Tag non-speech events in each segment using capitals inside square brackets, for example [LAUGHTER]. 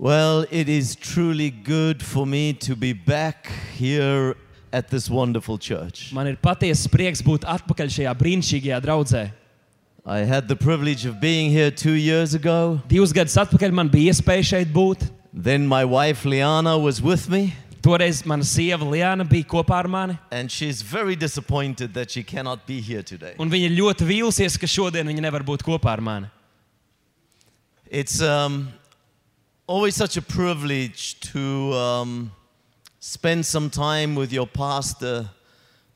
Well, it is truly good for me to be back here at this wonderful church. Man ir patiesa prieks būt atpakaļ šajā brīnišķīgajā draudzē. I had the privilege of being here two years ago. Divus gadus atpakaļ man bija iespēja šeit būt. Then my wife Liana was with me, Toreiz mana sieva Liana bija kopā ar mani. and she's very disappointed that she cannot be here today. Un viņa ir ļoti vīlusies, ka šodien viņa nevar būt kopā ar mani. It's um, always such a privilege to um, spend some time with your pastor,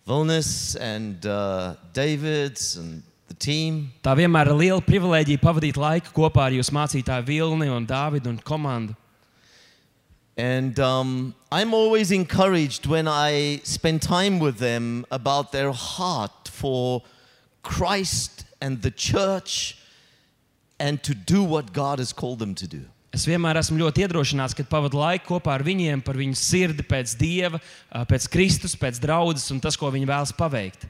Vilnis, and uh, Davids, and the team. Tā vienmēr ir liela privilēģija pavadīt laiku kopā ar jūsu mācītāju Vilni un Dāvidu un komandu. And um, I'm always encouraged when I spend time with them about their heart for Christ and the church and to do what God has called them to do. Es vienmēr esmu ļoti iedrošināts, kad pavadu laiku kopā ar viņiem par viņu sirdi pēc Dieva, pēc Kristus, pēc draudzes un tas, ko viņi vēlas paveikt.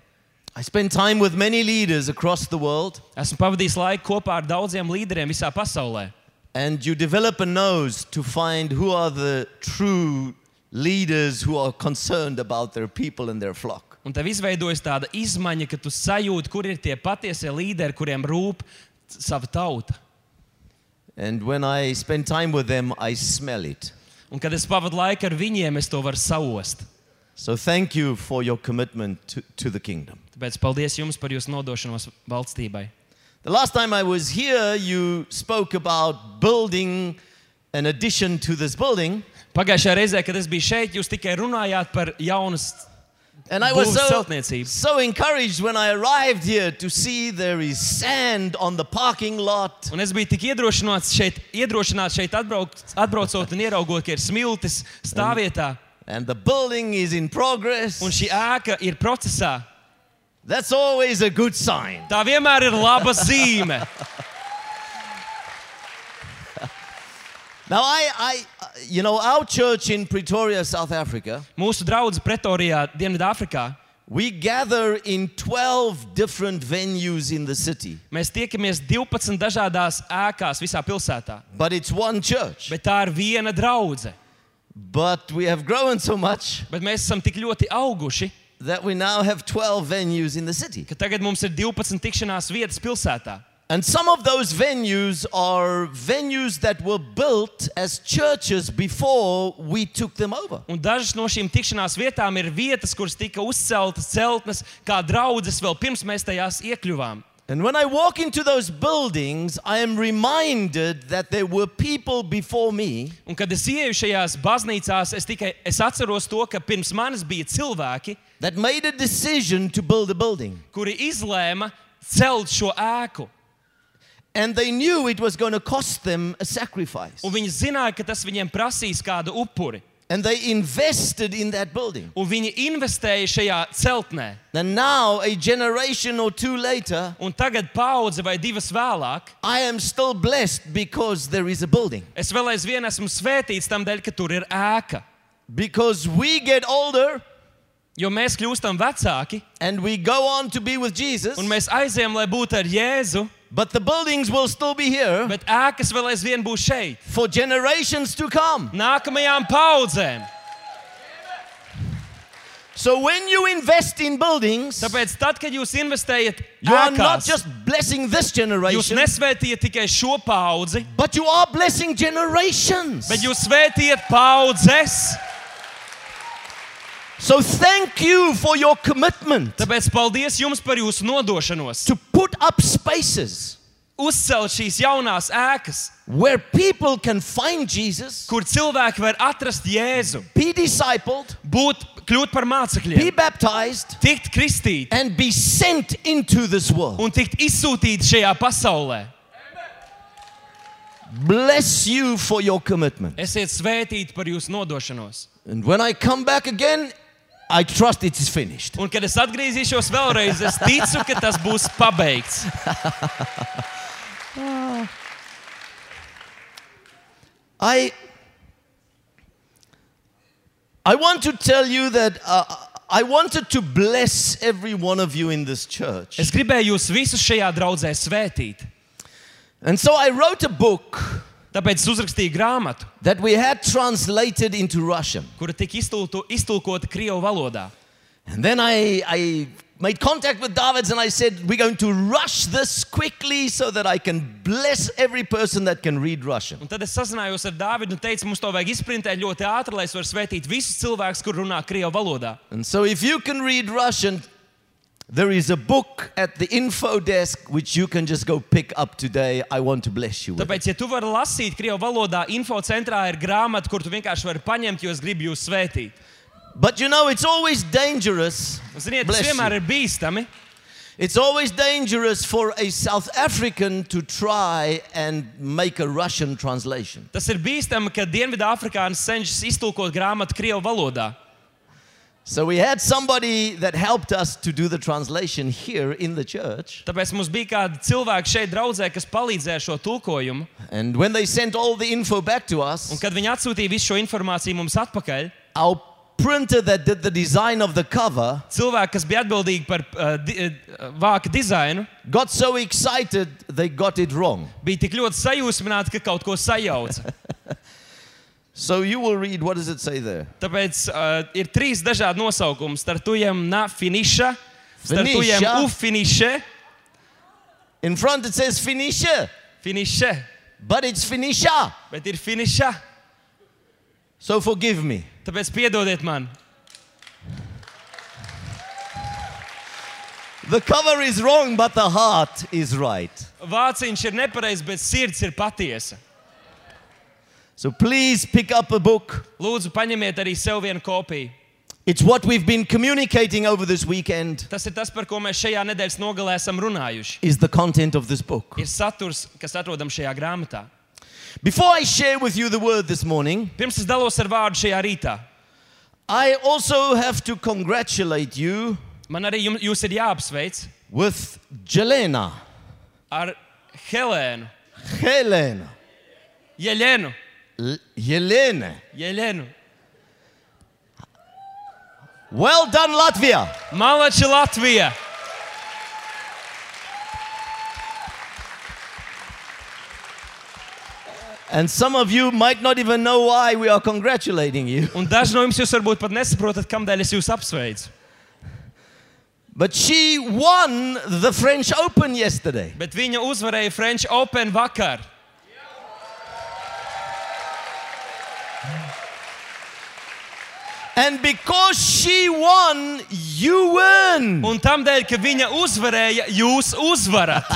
I spend time with many leaders across the world, Esmu pavadījis laiku kopā ar daudziem līderiem visā pasaulē. and you develop a nose to find who are the true leaders who are concerned about their people and their flock. Un tev izveidojas tāda izmaiņa, ka tu sajūti, kur ir tie patiesie līderi, kuriem rūp sava tauta. And when I spend time with them, I smell it. Un kad es pavadu laiku ar viņiem, es to varu saost. So thank you for your commitment to, to the kingdom. Tāpēc paldies jums par jūsu nodošanos valstībai. The last time I was here, you spoke about building an addition to this building. Pagājušajā reizē, kad es biju šeit, jūs tikai runājāt par jaunas And I was Būvs so, celtniecību. so encouraged when I arrived here to see there is sand on the parking lot. Un es biju tik iedrošināts šeit, iedrošināts šeit atbraukt, atbraucot un ieraugot, ka ir smiltis stāvvietā, And the building is in progress. un šī ēka ir procesā. That's always a good sign. Tā vienmēr ir laba zīme. [LAUGHS] Now, I, I, uh, you know, our church in Pretoria, South Africa, Mūsu draugs Pretorijā, Dienvidāfrikā, we gather in 12 different venues in the city, mēs tiekamies 12 dažādās ēkās visā pilsētā. but it's one church. Bet tā ir viena draudzene. But we have grown so much Bet mēs esam tik ļoti auguši, that we now have 12 venues in the city. ka tagad mums ir 12 tikšanās vietas pilsētā. And some of those venues are venues that were built as churches before we took them over. Un dažas no šīm tikšanās vietām ir vietas, kuras tika uzceltas celtnes kā draudzes vēl pirms mēs tajās iekļuvām. And when I walk into those buildings, I am reminded that there were people before me Un kad es ieju šajās baznīcās, es tikai es atceros to, ka pirms manis bija cilvēki, that made a decision to build a building. kuri izlēma celt šo ēku. And they knew it was going to cost them a sacrifice. Un viņi zināja, ka tas viņiem prasīs kādu upuri. And they invested in that building. Un viņi investēja šajā celtnē. And now, a generation or two later, Un tagad, paudze vai divas vēlāk, I am still blessed because there is a building. es vēl aizvien esmu svētīts tam dēļ, ka tur ir ēka. Because we get older Jo mēs kļūstam vecāki, and we go on to be with Jesus, un mēs aizējām, lai būtu ar Jēzu, but the buildings will still be here bet ēkas vēl aizvien būs šeit. for generations to come. Nākamajām paudzēm. So when you invest in buildings, Tāpēc, tad, kad jūs investējat you are not ēkās, just blessing this jūs generation, nesvētījat tikai šo paudzi, but you are blessing generations. bet jūs svētījat paudzes. So thank you for your commitment Tāpēc paldies jums par jūsu nodošanos. to put up spaces Uzcelt šīs jaunās ēkas, where people can find Jesus, kur cilvēki var atrast Jēzu, be discipled, būt, kļūt par be mācekļiem, baptized, tikt kristīti and be sent into this world. un tikt izsūtīti šajā pasaulē. Bless you for your commitment. Esiet svētīti par jūsu nodošanos. And when I come back again, I trust it is finished. Un, kad es atgriezīšos vēlreiz, es ticu, ka tas būs pabeigts. [LAUGHS] I I want to tell you that uh, I wanted to bless every one of you in this church. Es gribēju jūs visus šajā draudzē svētīt. And so I wrote a book Tāpēc uzrakstīju grāmatu, that we had translated into Russian. kura tika iztulto, iztulkota Krievu valodā. And then I, I made contact with Davids and I said, We're going to rush this quickly so that I can bless every person that can read Russian. Un tad es sazinājos ar Dāvidu un teicu, mums to vajag izprintēt ļoti ātri, lai es varu svētīt visus cilvēkus, kur runā Krievu valodā. And so, if you can read Russian, there is a book at the info desk which you can just go pick up today. I want to bless you. Tāpēc, ja tu vari lasīt Krievu valodā, info centrā ir grāmata, kur tu vienkārši vari paņemt, jo es gribu jūs svētīt. But you know, it's always dangerous. Ziniet, tas you. vienmēr ir bīstami. It's always dangerous for a South African to try and make a Russian translation. Tas ir bīstami, ka Dienvidāfrikānis cenšas iztulkot grāmatu Krievu valodā. So we had somebody that helped us to do the translation here in the church. Tāpēc mums bija kādi cilvēki šeit, draudzē, kas palīdzēja šo tulkojumu. And when they sent all the info back to Un, us, kad viņi atsūtīja visu šo informāciju mums atpakaļ, our printer that did the design of the cover cilvēki, kas bija atbildīgi par uh, di, uh, vāka dizainu, got so excited they got it wrong. bija tik ļoti sajūsmināti, ka kaut ko sajauca. [LAUGHS] So you will read, what does it say there? Tāpēc uh, ir trīs dažādi nosaukumi. Startujam na finiša, startujam Finiša. u finiše, In front it says finisher, finiše, but it's finisher. bet ir finiša. So forgive me. Tāpēc piedodiet man. The cover is wrong, but the heart is right. Vāciņš ir nepareizs, bet sirds ir patiesa. So please pick up a book. Lūdzu, paņemiet arī sev vienu kopiju. It's what we've been communicating over this weekend Tas ir tas, par ko mēs šajā nedēļas nogalē esam runājuši. is the content of this book. Ir saturs, kas atrodams šajā grāmatā. Before I share with you the word this morning, Pirms es dalos ar vārdu šajā rītā, I also have to congratulate you man arī jums, jūs ir jāapsveic with Jelena. ar Helēnu, Helena. Jeļenu. L- Jelena. Jeļenu. Well done, Latvia. Malači Latvija! And some of you might not even know why we are congratulating you. Un daži no jums jūs varbūt pat nesaprotat, kādēļ es jūs apsveicu. But she won the French Open yesterday. Bet viņa uzvarēja French Open vakar. And because she won, you win. Un tam dēļ, ka viņa uzvarēja, jūs uzvarat. [LAUGHS]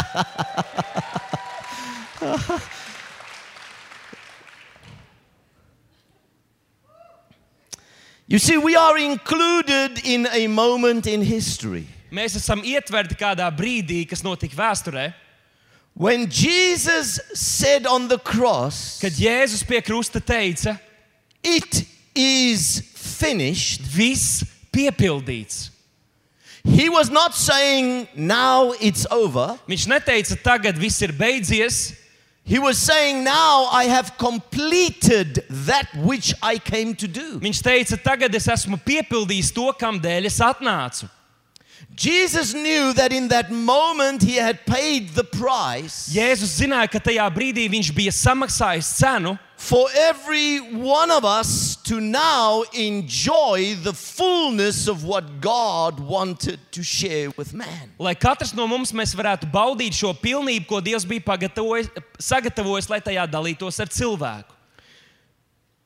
You see, we are included in a moment in history. Mēs esam ietverti kādā brīdī, kas notika vēsturē, When Jesus said on the cross, kad Jēzus pie krusta teica, It is finished, viss piepildīts. he was not saying, Now it's over. Viņš neteica, tagad viss ir beidzies. He was saying, Now I have completed that which I came to do. Viņš teica, tagad es esmu piepildījis to, kam dēļ es atnācu. Jesus knew that in that moment he had paid the price Jēzus zināja, ka tajā brīdī viņš bija samaksājis cenu, for every one of us to now enjoy the fullness of what God wanted to share with man. lai katrs no mums mēs varētu baudīt šo pilnību, ko Dievs bija pagatavojis, sagatavojis, lai tajā dalītos ar cilvēku.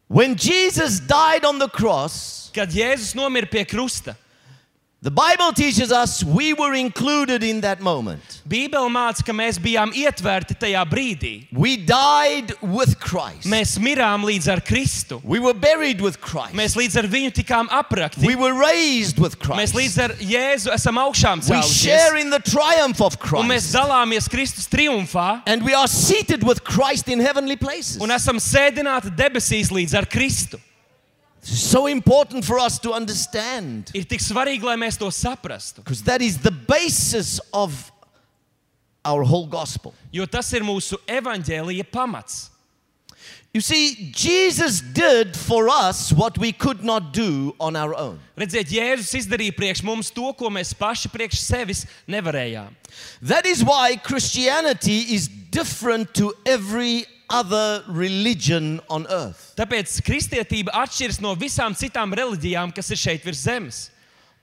When Jesus died on the cross, Kad Jēzus nomira pie krusta, the Bible teaches us we were included in that moment. Bībele māca, ka mēs bijām ietverti tajā brīdī. We died with Christ. Mēs mirām līdz ar Kristu. We were buried with Christ. Mēs līdz ar viņu tikām aprakti. We were raised with Mēs Christ. līdz ar Jēzu esam augšām We share cēlušies. in the triumph of Un mēs Christ. dalāmies Kristus triumfā And we are seated with Christ in heavenly places. un esam sēdināti debesīs līdz ar Kristu. So important for us to understand Ir tik svarīgi, lai mēs to saprastu, because that is the basis of our whole gospel. jo tas ir mūsu evaņģēlīja pamats. You see, Jesus did for us what we could not do on our own. Redziet, Jēzus izdarīja priekš mums to, ko mēs paši priekš sevis nevarējām. That is why Christianity is different to every other religion on earth. Tāpēc kristietība atšķiras no visām citām reliģijām, kas ir šeit virs zemes.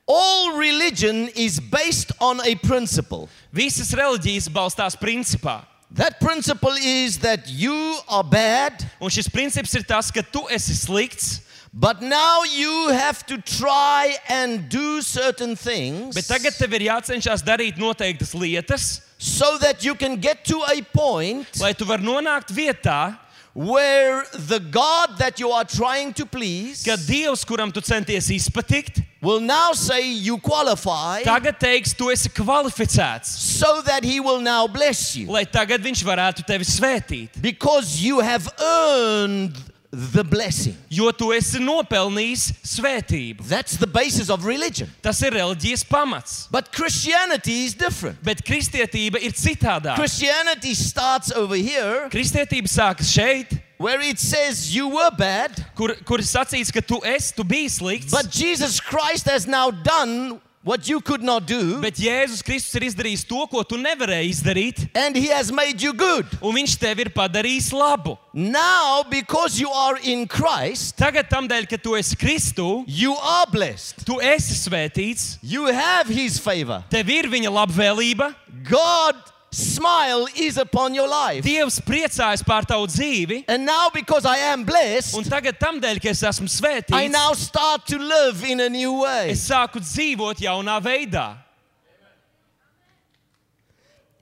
All religion is based on a principle. Visas reliģijas balstās principā. That principle is that you are bad, Un šis princips ir tas, ka tu esi slikts, but now you have to try and do certain things bet tagad tev ir jācenšas darīt noteiktas lietas, so that you can get to a point lai tu varētu nonākt vietā, where the God that you are trying to please ka Dievs, kuram tu centies izpatikt, will now say you qualify tagad teiks, tu esi kvalificēts, so that he will now bless you lai tagad viņš varētu tevi svētīt. because you have earned the blessing. Jo tu esi nopelnījis svētību. That's the basis of religion. Tas ir reliģijas pamats. But Christianity is different. Bet kristietība ir citādāka. Christianity starts over here Kristietība sākas šeit, where it says you were bad, kur, kur ir sacīts, ka tu esi, tu biji slikts. but Jesus Christ has now done what you could not do, Bet Jēzus Kristus ir izdarījis to, ko tu nevarēji izdarīt, and he has made you good. un Viņš tev ir padarījis labu. Now, because you are in Christ, Tagad, tam dēļ, ka tu esi Kristu, you are blessed. tu esi svētīts, You have his favor. tev ir viņa labvēlība, God smile is upon your life. Dievs priecājas par tavu dzīvi, And now because I am blessed, un tagad, tam dēļ, ka es esmu I svētīts, now start to live in a new way. es sāku dzīvot jaunā veidā.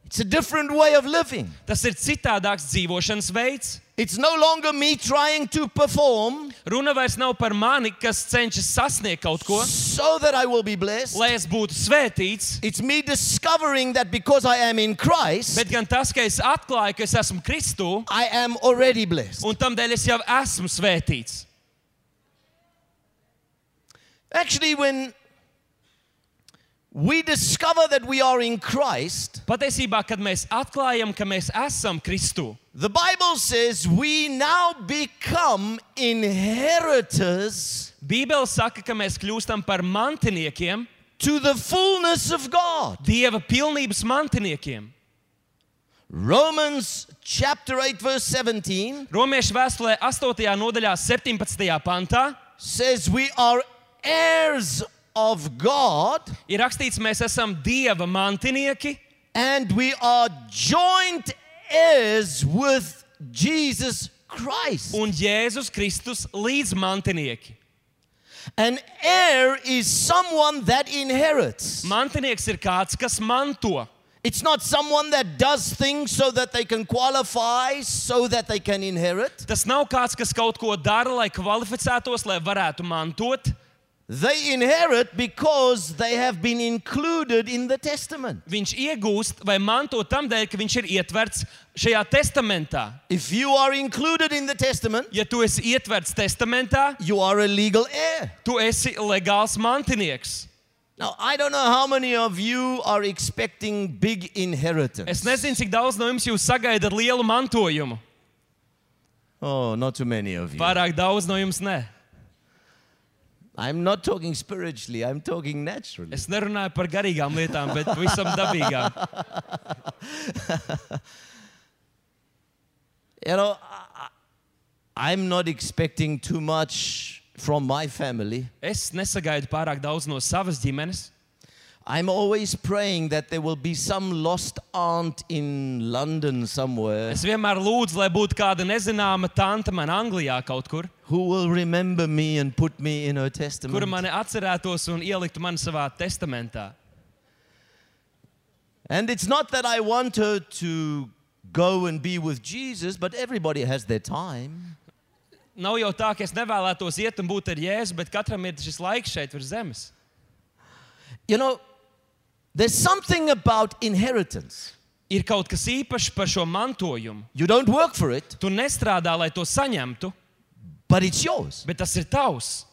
It's a different way of living. Tas ir citādāks dzīvošanas veids. It's no longer me trying to perform Runa vairs nav par mani, kas cenšas sasniegt kaut ko, so that I will be blessed. lai es būtu svētīts, It's me discovering that because I am in Christ, bet gan tas, ka es atklāju, ka es esmu Kristū, I am already blessed. un tam dēļ es jau esmu svētīts. Actually, when we discover that we are in Christ, Patiesībā, kad mēs atklājam, ka mēs esam Kristū, the Bible says we now become inheritors Bībele saka, ka mēs kļūstam par mantiniekiem, to the fullness of God. Dieva pilnības mantiniekiem. Romans chapter 8, verse 17 Romiešu vēstulē 8. nodaļā, 17. pantā says we are heirs of God ir rakstīts, mēs esam Dieva mantinieki and we are joint heirs with Jesus Christ. un Jēzus Kristus līdzmantinieki. An heir is someone that inherits. Mantinieks ir kāds, kas manto. It's not someone that does things so that they can qualify, so that they can inherit. Tas nav kāds, kas kaut ko dara, lai kvalificētos, lai varētu mantot. They inherit because they have been included in the testament. Viņš iegūst vai manto tam dēļ, ka viņš ir ietverts šajā testamentā. If you are included in the testament, Ja tu esi ietverts testamentā, you are a legal heir. tu esi legāls mantinieks. Now, I don't know how many of you are expecting big inheritance. Es nezinu, cik daudz no jums jūs sagaidat lielu mantojumu. Oh, not too many of you. Pārāk daudz no jums ne. I'm not talking spiritually, I'm talking naturally. Es nerunāju par garīgām lietām, bet visam dabīgām. [LAUGHS] You know, I, I- I'm not expecting too much from my family. Es nesagaidu pārāk daudz no savas ģimenes. I'm always praying that there will be some lost aunt in London somewhere Es vienmēr lūdzu, lai būtu kāda nezināma tante man Anglijā kaut kur, who will remember me and put me in her testament. kura mani atcerētos un ieliktu mani savā testamentā. And it's not that I want her to go and be with Jesus, but everybody has their time. Nav jau tā, ka es nevēlētos iet un būt ar Jēzu, bet katram ir šis laiks šeit virs zemes. You know, there's something about inheritance. Ir kaut kas īpašs par šo mantojumu. You don't work for it, Tu nestrādā, lai to saņemtu, but it's yours bet tas ir tavs.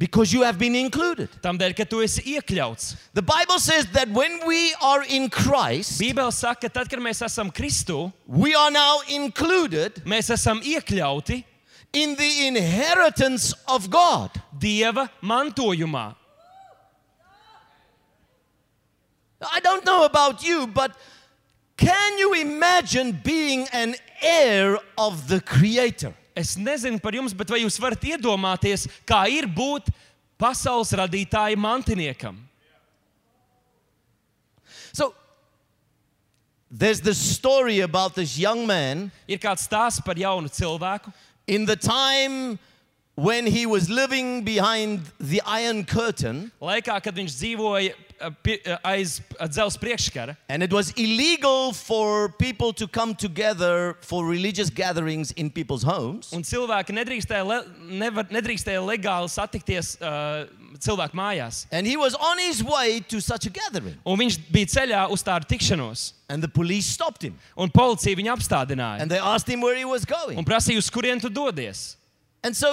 because you have been included. Tādēļ, ka tu esi iekļauts. The Bible says that when we are in Christ, Bībele saka, ka tad, kad mēs esam Kristū, we are now included mēs esam iekļauti in the inheritance of God. Dieva mantojumā. I don't know about you, but Can you imagine being an heir of the Creator? Es nezinu par jums, bet vai jūs varat iedomāties, kā ir būt pasaules radītāja mantiniekam? So, there's this story about this young man Ir kāds stāsts par jaunu cilvēku, in the time when he was living behind the Iron Curtain, laikā, kad viņš dzīvoja aiz uh, dzelzceļa priekškara. and it was illegal for people to come together for religious gatherings in people's homes. Un cilvēki nedrīkstēja, le, nevar, nedrīkstēja legāli satikties uh, cilvēku mājās. And he was on his way to such a gathering, Un viņš bija ceļā uz tādu tikšanos, and the police stopped him un policija viņu apstādināja. and they asked him where he was going. Un prasīja, uz kurien tu dodies. And so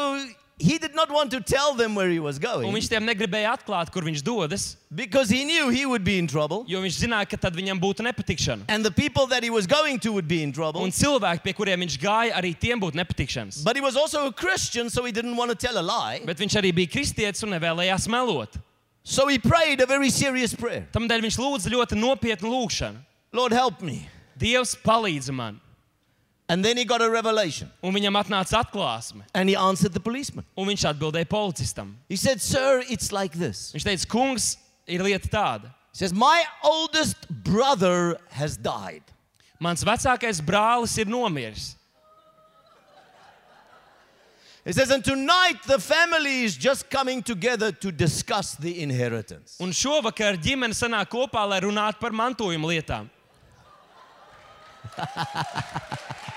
he did not want to tell them where he was Un going viņš tiem negribēja atklāt, kur viņš dodas, because he knew he would be in trouble, jo viņš zināja, ka tad viņam būtu nepatikšana. and the people that he was going to would be in trouble. Un cilvēki, pie kuriem viņš gāja, arī tiem būtu nepatikšanas. But he was also a Christian, so he didn't want to tell a lie. Bet viņš arī bija kristietis un nevēlējās melot. So he prayed a very serious prayer Tādēļ viņš lūdza ļoti nopietnu lūgšanu. Lord, help me. Dievs palīdz man, And then he got a revelation un viņam atnāca atklāsme. and he answered the policeman. Un viņš atbildēja policistam. He said, Sir, it's like this. Viņš teica, kungs, ir lieta tāda. He says, My oldest brother has died. Mans vecākais brālis ir nomiris. He says, And tonight the family is just coming together to discuss the inheritance. Un šovakar ģimene sanāk kopā, lai runātu par mantojuma lietām. [LAUGHS]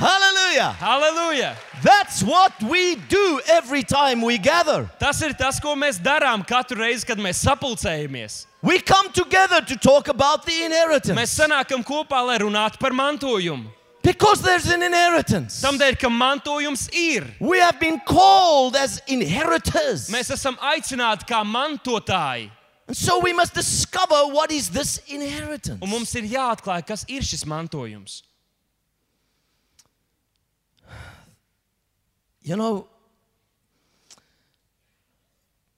Hallelujah. Halleluja! That's what we do every time we gather. Tas ir tas, ko mēs darām katru reizi, kad mēs sapulcējamies. We come together to talk about the inheritance. Mēs sanākam kopā, lai runātu par mantojumu. Because there's an inheritance. Tādēļ, ka mantojums ir. We have been called as inheritors. Mēs esam aicināti kā mantotāji. And so we must discover what is this inheritance. Un mums ir jāatklāj, kas ir šis mantojums. You know,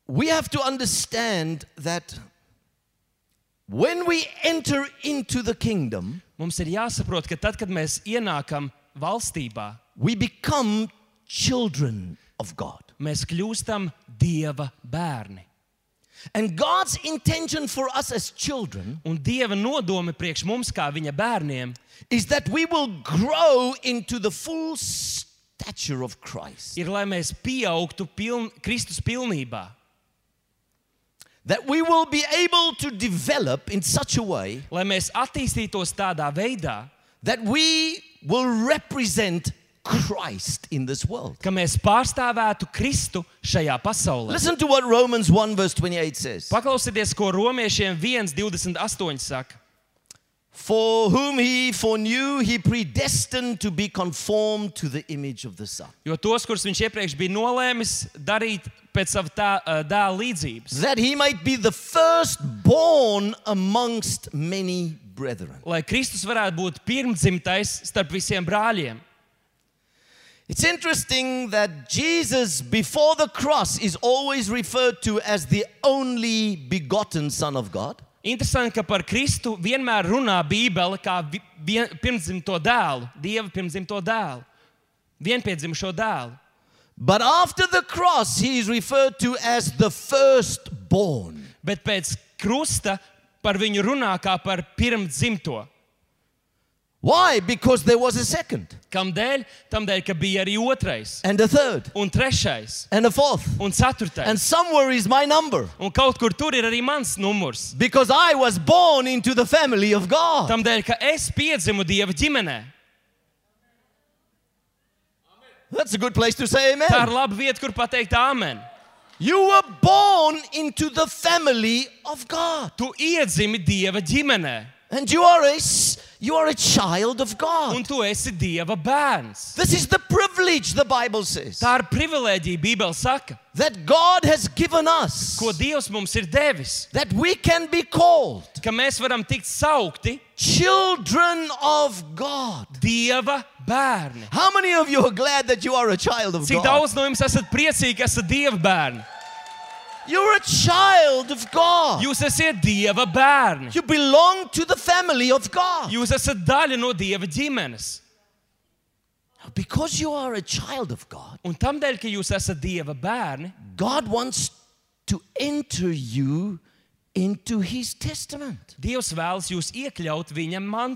we have to understand that when we enter into the kingdom, Mums ir jāsaprot, ka tad, kad mēs ienākam valstībā, we become children of God. mēs kļūstam Dieva bērni. And God's intention for us as children Un Dieva nodome priekš mums, kā viņa bērniem, is that we will grow into the full stature of Christ. ir, lai mēs pieaugtu piln, Kristus pilnībā. That we will be able to develop in such a way Lai mēs attīstītos tādā veidā, that we will represent Christ in this world. ka mēs pārstāvētu Kristu šajā pasaulē. Listen to what Romans 1 verse 28 says. Paklausieties, ko romiešiem 1,28 saka. For whom he foreknew, he predestined to be conformed to the image of the Son. Jo tos, kurus viņš iepriekš bija nolēmis darīt pēc sava tā, dēla līdzības, That he might be the firstborn amongst many brethren. lai Kristus varētu būt pirmdzimtais starp visiem brāļiem. It's interesting that Jesus, before the cross, is always referred to as the only begotten Son of God. Interesanti, ka par Kristu vienmēr runā Bībele kā vi- vien- pirmdzimto dēlu, Dieva pirmdzimto dēlu, vienpiedzimušo dēlu. But after the cross, he is referred to as the firstborn. Bet pēc krusta par viņu runā kā par pirmdzimto. Why? Because there was a second, Kādēļ? Tādēļ, ka bija arī otrais, and a third, un trešais, and a fourth. un ceturtais. And somewhere is my number. Un kaut kur tur ir arī mans numurs. Because I was born into the family of God. Tādēļ, ka es piedzimu Dieva ģimenē. That's a good place to say Tā ir amen. laba vieta, kur pateikt āmen. You were born into the family of God. Tu iedzimi Dieva ģimenē, And you are a, you are a child of God. un tu esi Dieva bērns. This is the privilege, the Bible says, Tā ir privilēģija, Bībele saka, that God has given us. ko Dievs mums ir devis. That we can be called Ka mēs varam tikt saukti children of God. Dieva bērni. How many of you are glad that you are a child of Cik God? daudz no jums esat priecīgi, ka esat Dieva bērni? You're a child of God. Jūs esat Dieva bērni. You belong to the family of God. Jūs esat daļa no Dieva ģimenes. Because you are a child of God, Un tam dēļ, ka jūs esat Dieva bērni, God wants to enter you into His testament, Dievs vēlas jūs iekļaut viņa man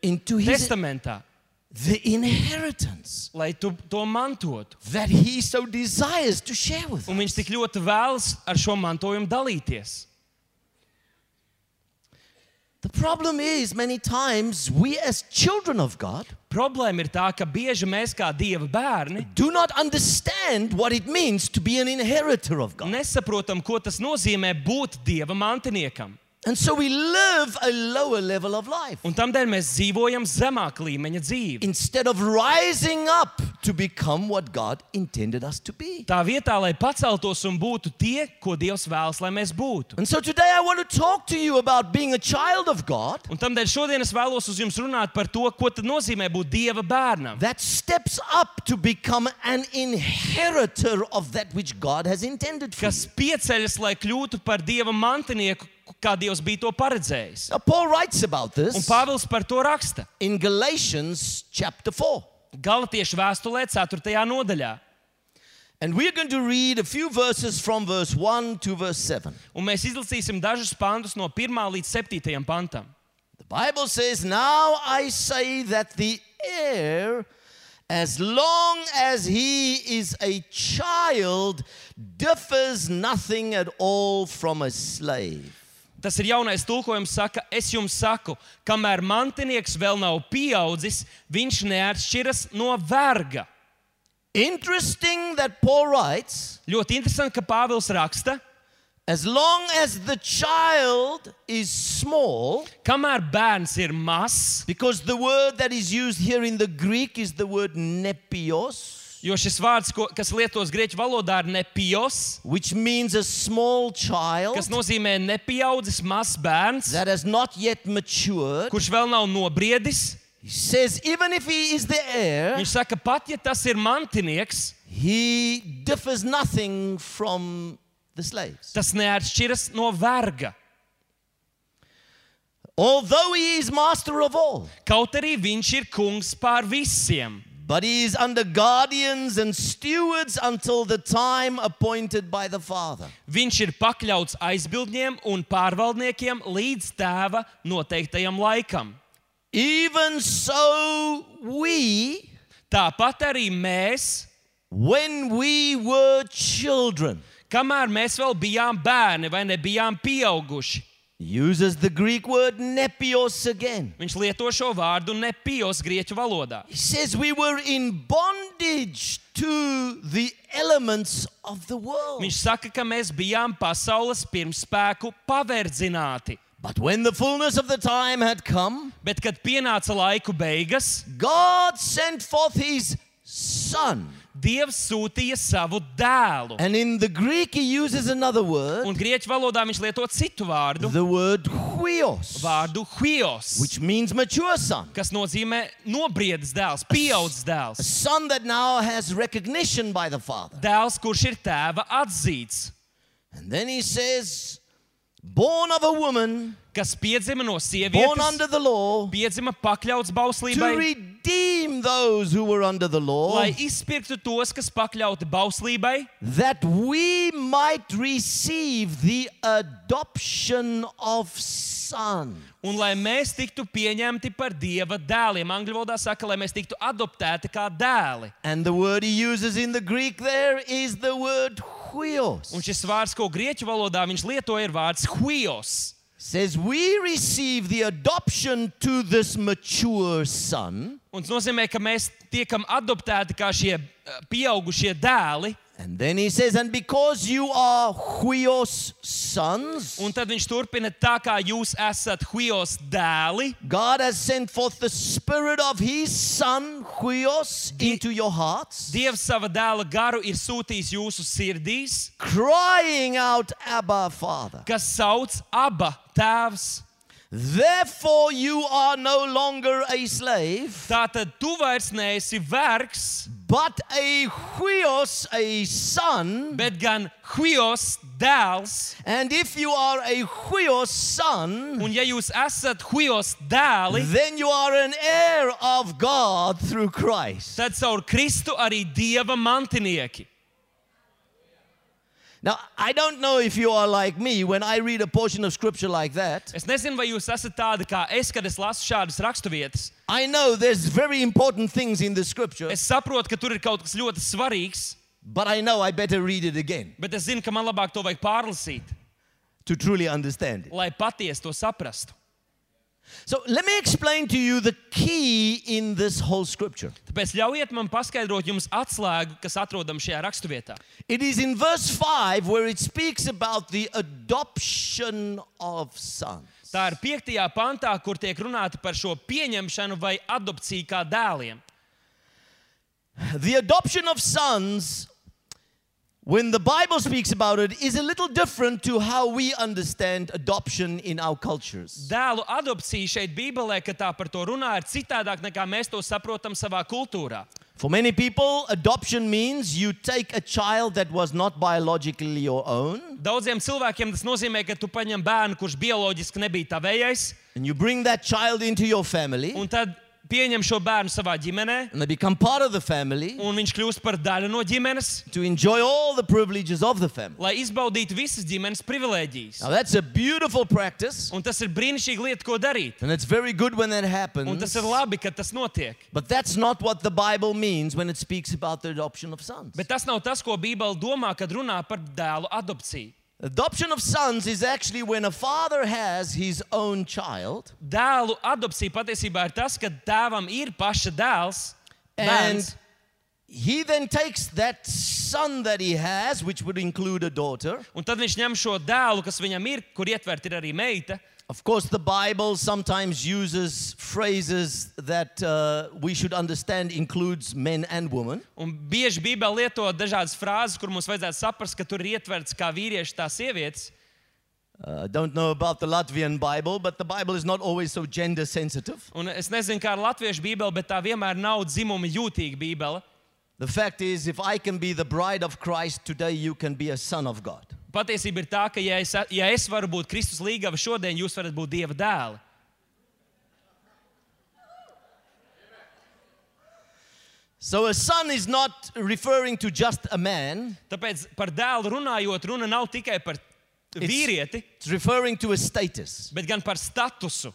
into His testamentā, the inheritance lai tu to mantotu. that He so desires to share with Un viņš tik ļoti vēlas ar šo mantojumu dalīties. The problem is, many times we as children of God Problēma ir tā, ka bieži mēs kā Dieva bērni do not understand what it means to be an inheritor of God. nesaprotam, ko tas nozīmē būt Dieva mantiniekam. And so we live a lower level of life. Un tādēļ mēs dzīvojam zemāk līmeņa dzīvi. Instead of rising up to become what God intended us to be. Tā vietā, lai paceltos un būtu tie, ko Dievs vēlas, lai mēs būtu. And so today I want to talk to you about being a child of God Un tādēļ šodien es vēlos uz jums runāt par to, ko tad nozīmē būt Dieva bērnam. that steps up to become an inheritor of that which God has intended for Kas pieceļas, lai kļūtu par Dieva mantinieku, kā Dievs bija to paredzējis. Now, Paul writes about Un this Pāvils par to raksta. in Galatians chapter 4. Galatiešu vēstulē, 4. nodaļā. And we're going to read a few verses from verse 1 to verse 7. Un mēs izlasīsim dažus pantus no 1 līdz 7 pantam. The Bible says, Now I say that the heir, as long as he is a child, differs nothing at all from a slave. Tas ir jaunais tulkojums, saka, es jums saku, kamēr mantinieks vēl nav pieaudzis, viņš neatšķiras no verga. Interesting that Paul writes, Ļoti interesanti, ka Pāvils raksta, as long as the child is small, kamēr bērns ir mazs, because the word that is used here in the Greek is the word nepios, jo šis vārds, ko, kas lietots grieķu valodā, ir nepios, which means a small child kas nozīmē nepieaudzis mazs bērns, that has not yet matured. kurš vēl nav nobriedis. He says, even if he is the heir, Viņš saka, pat ja tas ir mantinieks, he differs nothing from the slaves. tas neatšķiras no verga. Although he is master of all, Kaut arī viņš ir kungs pār visiem. But he is under guardians and stewards until the time appointed by the Father. Viņš ir pakļauts aizbildņiem un pārvaldniekiem līdz tēva noteiktajam laikam. Even so, we, Tāpat arī mēs, when we were children, kamēr mēs vēl bijām bērni vai nebijām pieauguši, uses the Greek word nepios again. viņš lieto šo vārdu nepijos grieķu valodā. He says we were in bondage to the elements of the world. Viņš saka, ka mēs bijām pasaules pirmspēku paverdzināti. But when the fullness of the time had come, Bet, kad pienāca laiku beigas, God sent forth his son. Dievs sūtīja savu dēlu. And in the Greek, he uses another word, Un grieķu valodā viņš lieto citu vārdu, the word huios, vārdu huios, which means mature son. kas nozīmē nobriedis dēls, pieaudzis A dēls. son that now has recognition by the Father. Dēls, kurš ir tēva atzīts, And then he says, born of a woman, kas piedzima no born sievietes, under the law, piedzima pakļauts to bauslībai, redeem those who were under the law, lai izpirktu tos, kas pakļauti bauslībai, that we might receive the adoption of son. un lai mēs tiktu pieņemti par dieva dēliem. Angļu valodā saka, lai mēs tiktu adoptēti kā dēli. And the word he uses in the Greek there is the word huios. Un šis vārds, ko grieķu valodā viņš lieto, ir vārds huios. Says we receive the adoption to this mature son. Un tas nozīmē, ka mēs tiekam adoptēti kā šie eh, pieaugušie dēli. And then he says, and because you are huios sons, Un tad viņš turpina tā, kā jūs esat huios dēli. God has sent forth the spirit of his son, huios, Die- into your hearts, Dievs sava dēla garu ir sūtījis jūsu sirdīs, crying out, Abba, Father. kas sauc aba tēvs. Therefore, you are no longer a slave, Tātad tu vairs neesi vergs, but a huios, a son. bet gan huijos dēls. And if you are a huios son, Un ja jūs esat huijos dēli, then you are an heir of God through Christ. tad caur Kristu arī dieva mantinieki. Now, I don't know if you are like me when I read a portion of scripture like that. Es nezinu, vai jūs esat tādi kā es, kad es lasu šādas raksturvietas. I know there's very important things in the scripture, Es saprotu, ka tur ir kaut kas ļoti svarīgs, but I know I better read it again bet es zinu, ka man labāk to vajag pārlasīt, to truly understand it. lai patiesi to saprastu. So, let me explain to you the key in this whole scripture. Tāpēc ļaujiet man paskaidrot jums atslēgu, kas atrodama šajā raksturvietā. It is in verse 5 where it speaks about the adoption of sons. Tā ir 5. pantā, kur tiek runāta par šo pieņemšanu vai adopciju kā dēliem. The adoption of sons, when the Bible speaks about it, is a little different to how we understand adoption in our cultures. Dēlu adopcija šeit, Bībelē, kad tā par to runā, ir citādāk nekā mēs to saprotam savā kultūrā. For many people, adoption means you take a child that was not biologically your own Daudziem cilvēkiem tas nozīmē, ka tu paņem bērnu, kurš bioloģiski nebija tavējais, and you bring that child into your family un tad pieņem šo bērnu savā ģimenē, and they become part of the family un viņš kļūst par daļu no ģimenes, to enjoy all the privileges of the family. lai izbaudītu visas ģimenes privilēģijas. Now, that's a beautiful practice, Un tas ir brīnišķīgi lieta, ko darīt. and it's very good when that Un happens. tas ir labi, ka tas notiek. But that's not what the Bible means when it speaks about the adoption of sons. Bet tas nav tas, ko Bībele domā, kad runā par dēlu adopciju. Adoption of sons is actually when a father has his own child Dēlu adopcija patiesībā ir tas, ka tēvam ir paša dēls, and bērns, he then takes that son that he has, which would include a daughter. un tad viņš ņem šo dēlu, kas viņam ir, kur ietvert ir arī meita. Of course, the Bible sometimes uses phrases that uh, we should understand includes men and women. Un bieži Bībelē lieto dažādas frāzes, kur mums vajadzētu saprast, ka tur ir ietverts kā vīrieši, tā sievietes. Uh, I don't know about the Latvian Bible, but the Bible is not always so gender sensitive. Un es nezinu, kā ar latviešu Bībeli, bet tā vienmēr nav dzimuma jūtīga Bībele. The fact is, if I can be the bride of Christ today, you can be a son of God. Patiesība ir tā, ka, ja es, ja es varu būt Kristus līgava šodien, jūs varat būt Dieva dēli. So a son is not referring to just a man, Tāpēc par dēlu runājot, runa nav tikai par vīrieti, it's referring to a status. bet gan par statusu.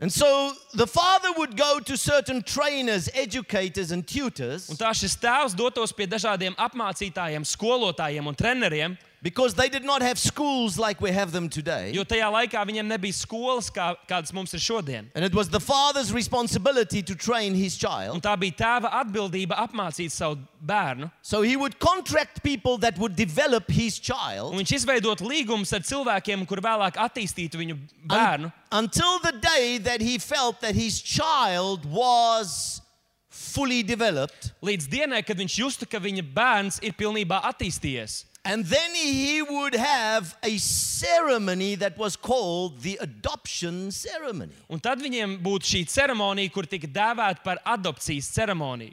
And so the father would go to certain trainers, educators, and tutors. Un tā šis tēvs dotos pie dažādiem apmācītājiem, skolotājiem un treneriem, because they did not have schools like we have them today. jo tajā laikā viņiem nebija skolas, kā, kādas mums ir šodien. And it was the father's responsibility to train his Un child. tā bija tēva atbildība apmācīt savu bērnu. So he would contract people that would develop his child Un viņš izveidot līgumus ar cilvēkiem, kur vēlāk attīstītu viņu bērnu. un- until the day that he felt that his child was fully developed. Līdz dienai, kad viņš justu, ka viņa bērns ir pilnībā attīstījies. And then he would have a ceremony that was called the adoption ceremony. Un tad viņiem būtu šī ceremonija, kur tika dēvēta par adopcijas ceremoniju.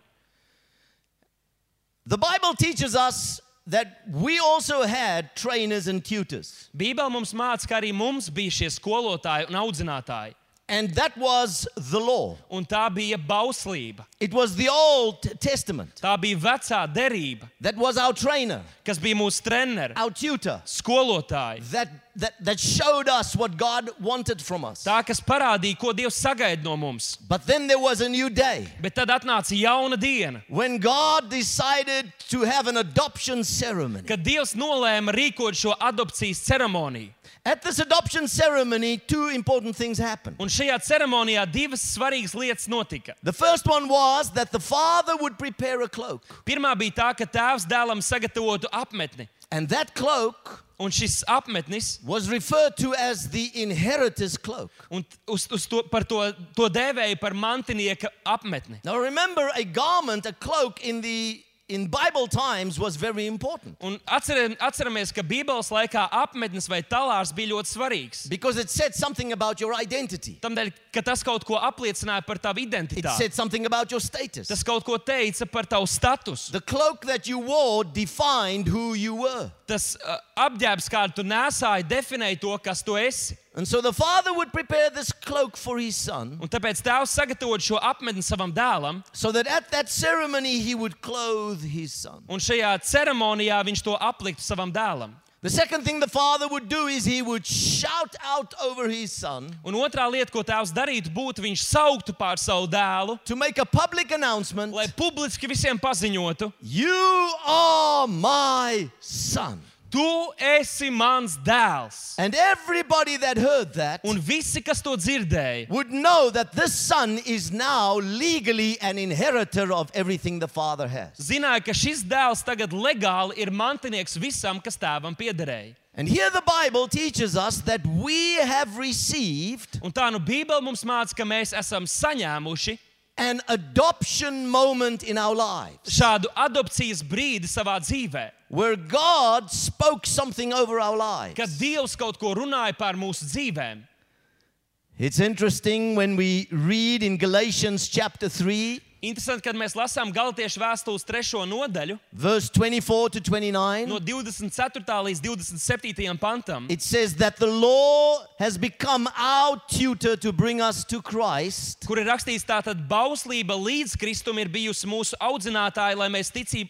The Bible teaches us that we also had trainers and tutors. Bībele mums māca, ka arī mums bija šie skolotāji un audzinātāji. And that was the law. Un tā bija bauslība. It was the Old Testament. Tā bija vecā derība, That was our trainer, kas bija mūsu treneris, our tutor, skolotāji. that, that, that showed us what God wanted from us. Tā, kas parādīja, ko Dievs sagaida no mums. But then there was a new day Bet tad atnāca jauna diena, when God decided to have an adoption ceremony. kad Dievs nolēma rīkot šo adopcijas ceremoniju. At this adoption ceremony, two important things happened. Un šajā ceremonijā divas svarīgas lietas notika. The first one was that the father would prepare a cloak, Pirmā bija tā, ka tēvs dēlam sagatavotu apmetni. and that cloak Un šis apmetnis, was referred to as the inheritor's cloak. un uz, uz to, par to, to dēvēja par mantinieka apmetni. Now remember, a garment, a cloak in the in Bible times was very important Un atceram, atceramies, ka Bībeles laikā apmetnes vai talārs bija ļoti svarīgs. because it said something about your identity. Tādēļ, ka tas kaut ko apliecināja par tavu It identitāti. said something about your status. Tas kaut ko teica par tavu statusu. The cloak that you wore defined who you were. Tas uh, apģērbs, kādu tu nesāji, definēja to, kas tu esi. And so the father would prepare this cloak for his son Un tāpēc tēvs sagatavot šo apmetni savam dēlam, so that at that ceremony he would clothe his son. un šajā ceremonijā viņš to apliktu savam dēlam. The second thing the father would do is he would shout out over his son Un otrā lieta, ko tēvs darītu, būtu viņš sauktu pār savu dēlu, to make a public announcement lai publiski visiem paziņotu, You are my son. Tu esi mans dēls. And everybody that heard that Un visi, kas to dzirdēja, would know that this son is now legally an inheritor of everything the father has. zināja, ka šis dēls tagad legāli ir mantinieks visam, kas tēvam piederēja. And here the Bible teaches us that we have received Un tā nu Bībele mums māca, ka mēs esam saņēmuši an adoption moment in our lives šādu adopcijas brīdi savā dzīvē, where God spoke something over our lives. kad Dievs kaut ko runāja par mūsu dzīvēm. It's interesting when we read in Galatians chapter 3, Interesanti, kad mēs lasām Galatiešu vēstules trešo nodaļu, verse 24 to 29. no 24. līdz 27. pantam. It says that the law has become our tutor to bring us to Christ, kur ir rakstīts, tā tad bauslība līdz Kristum ir bijusi mūsu audzinātāja, lai mēs ticību.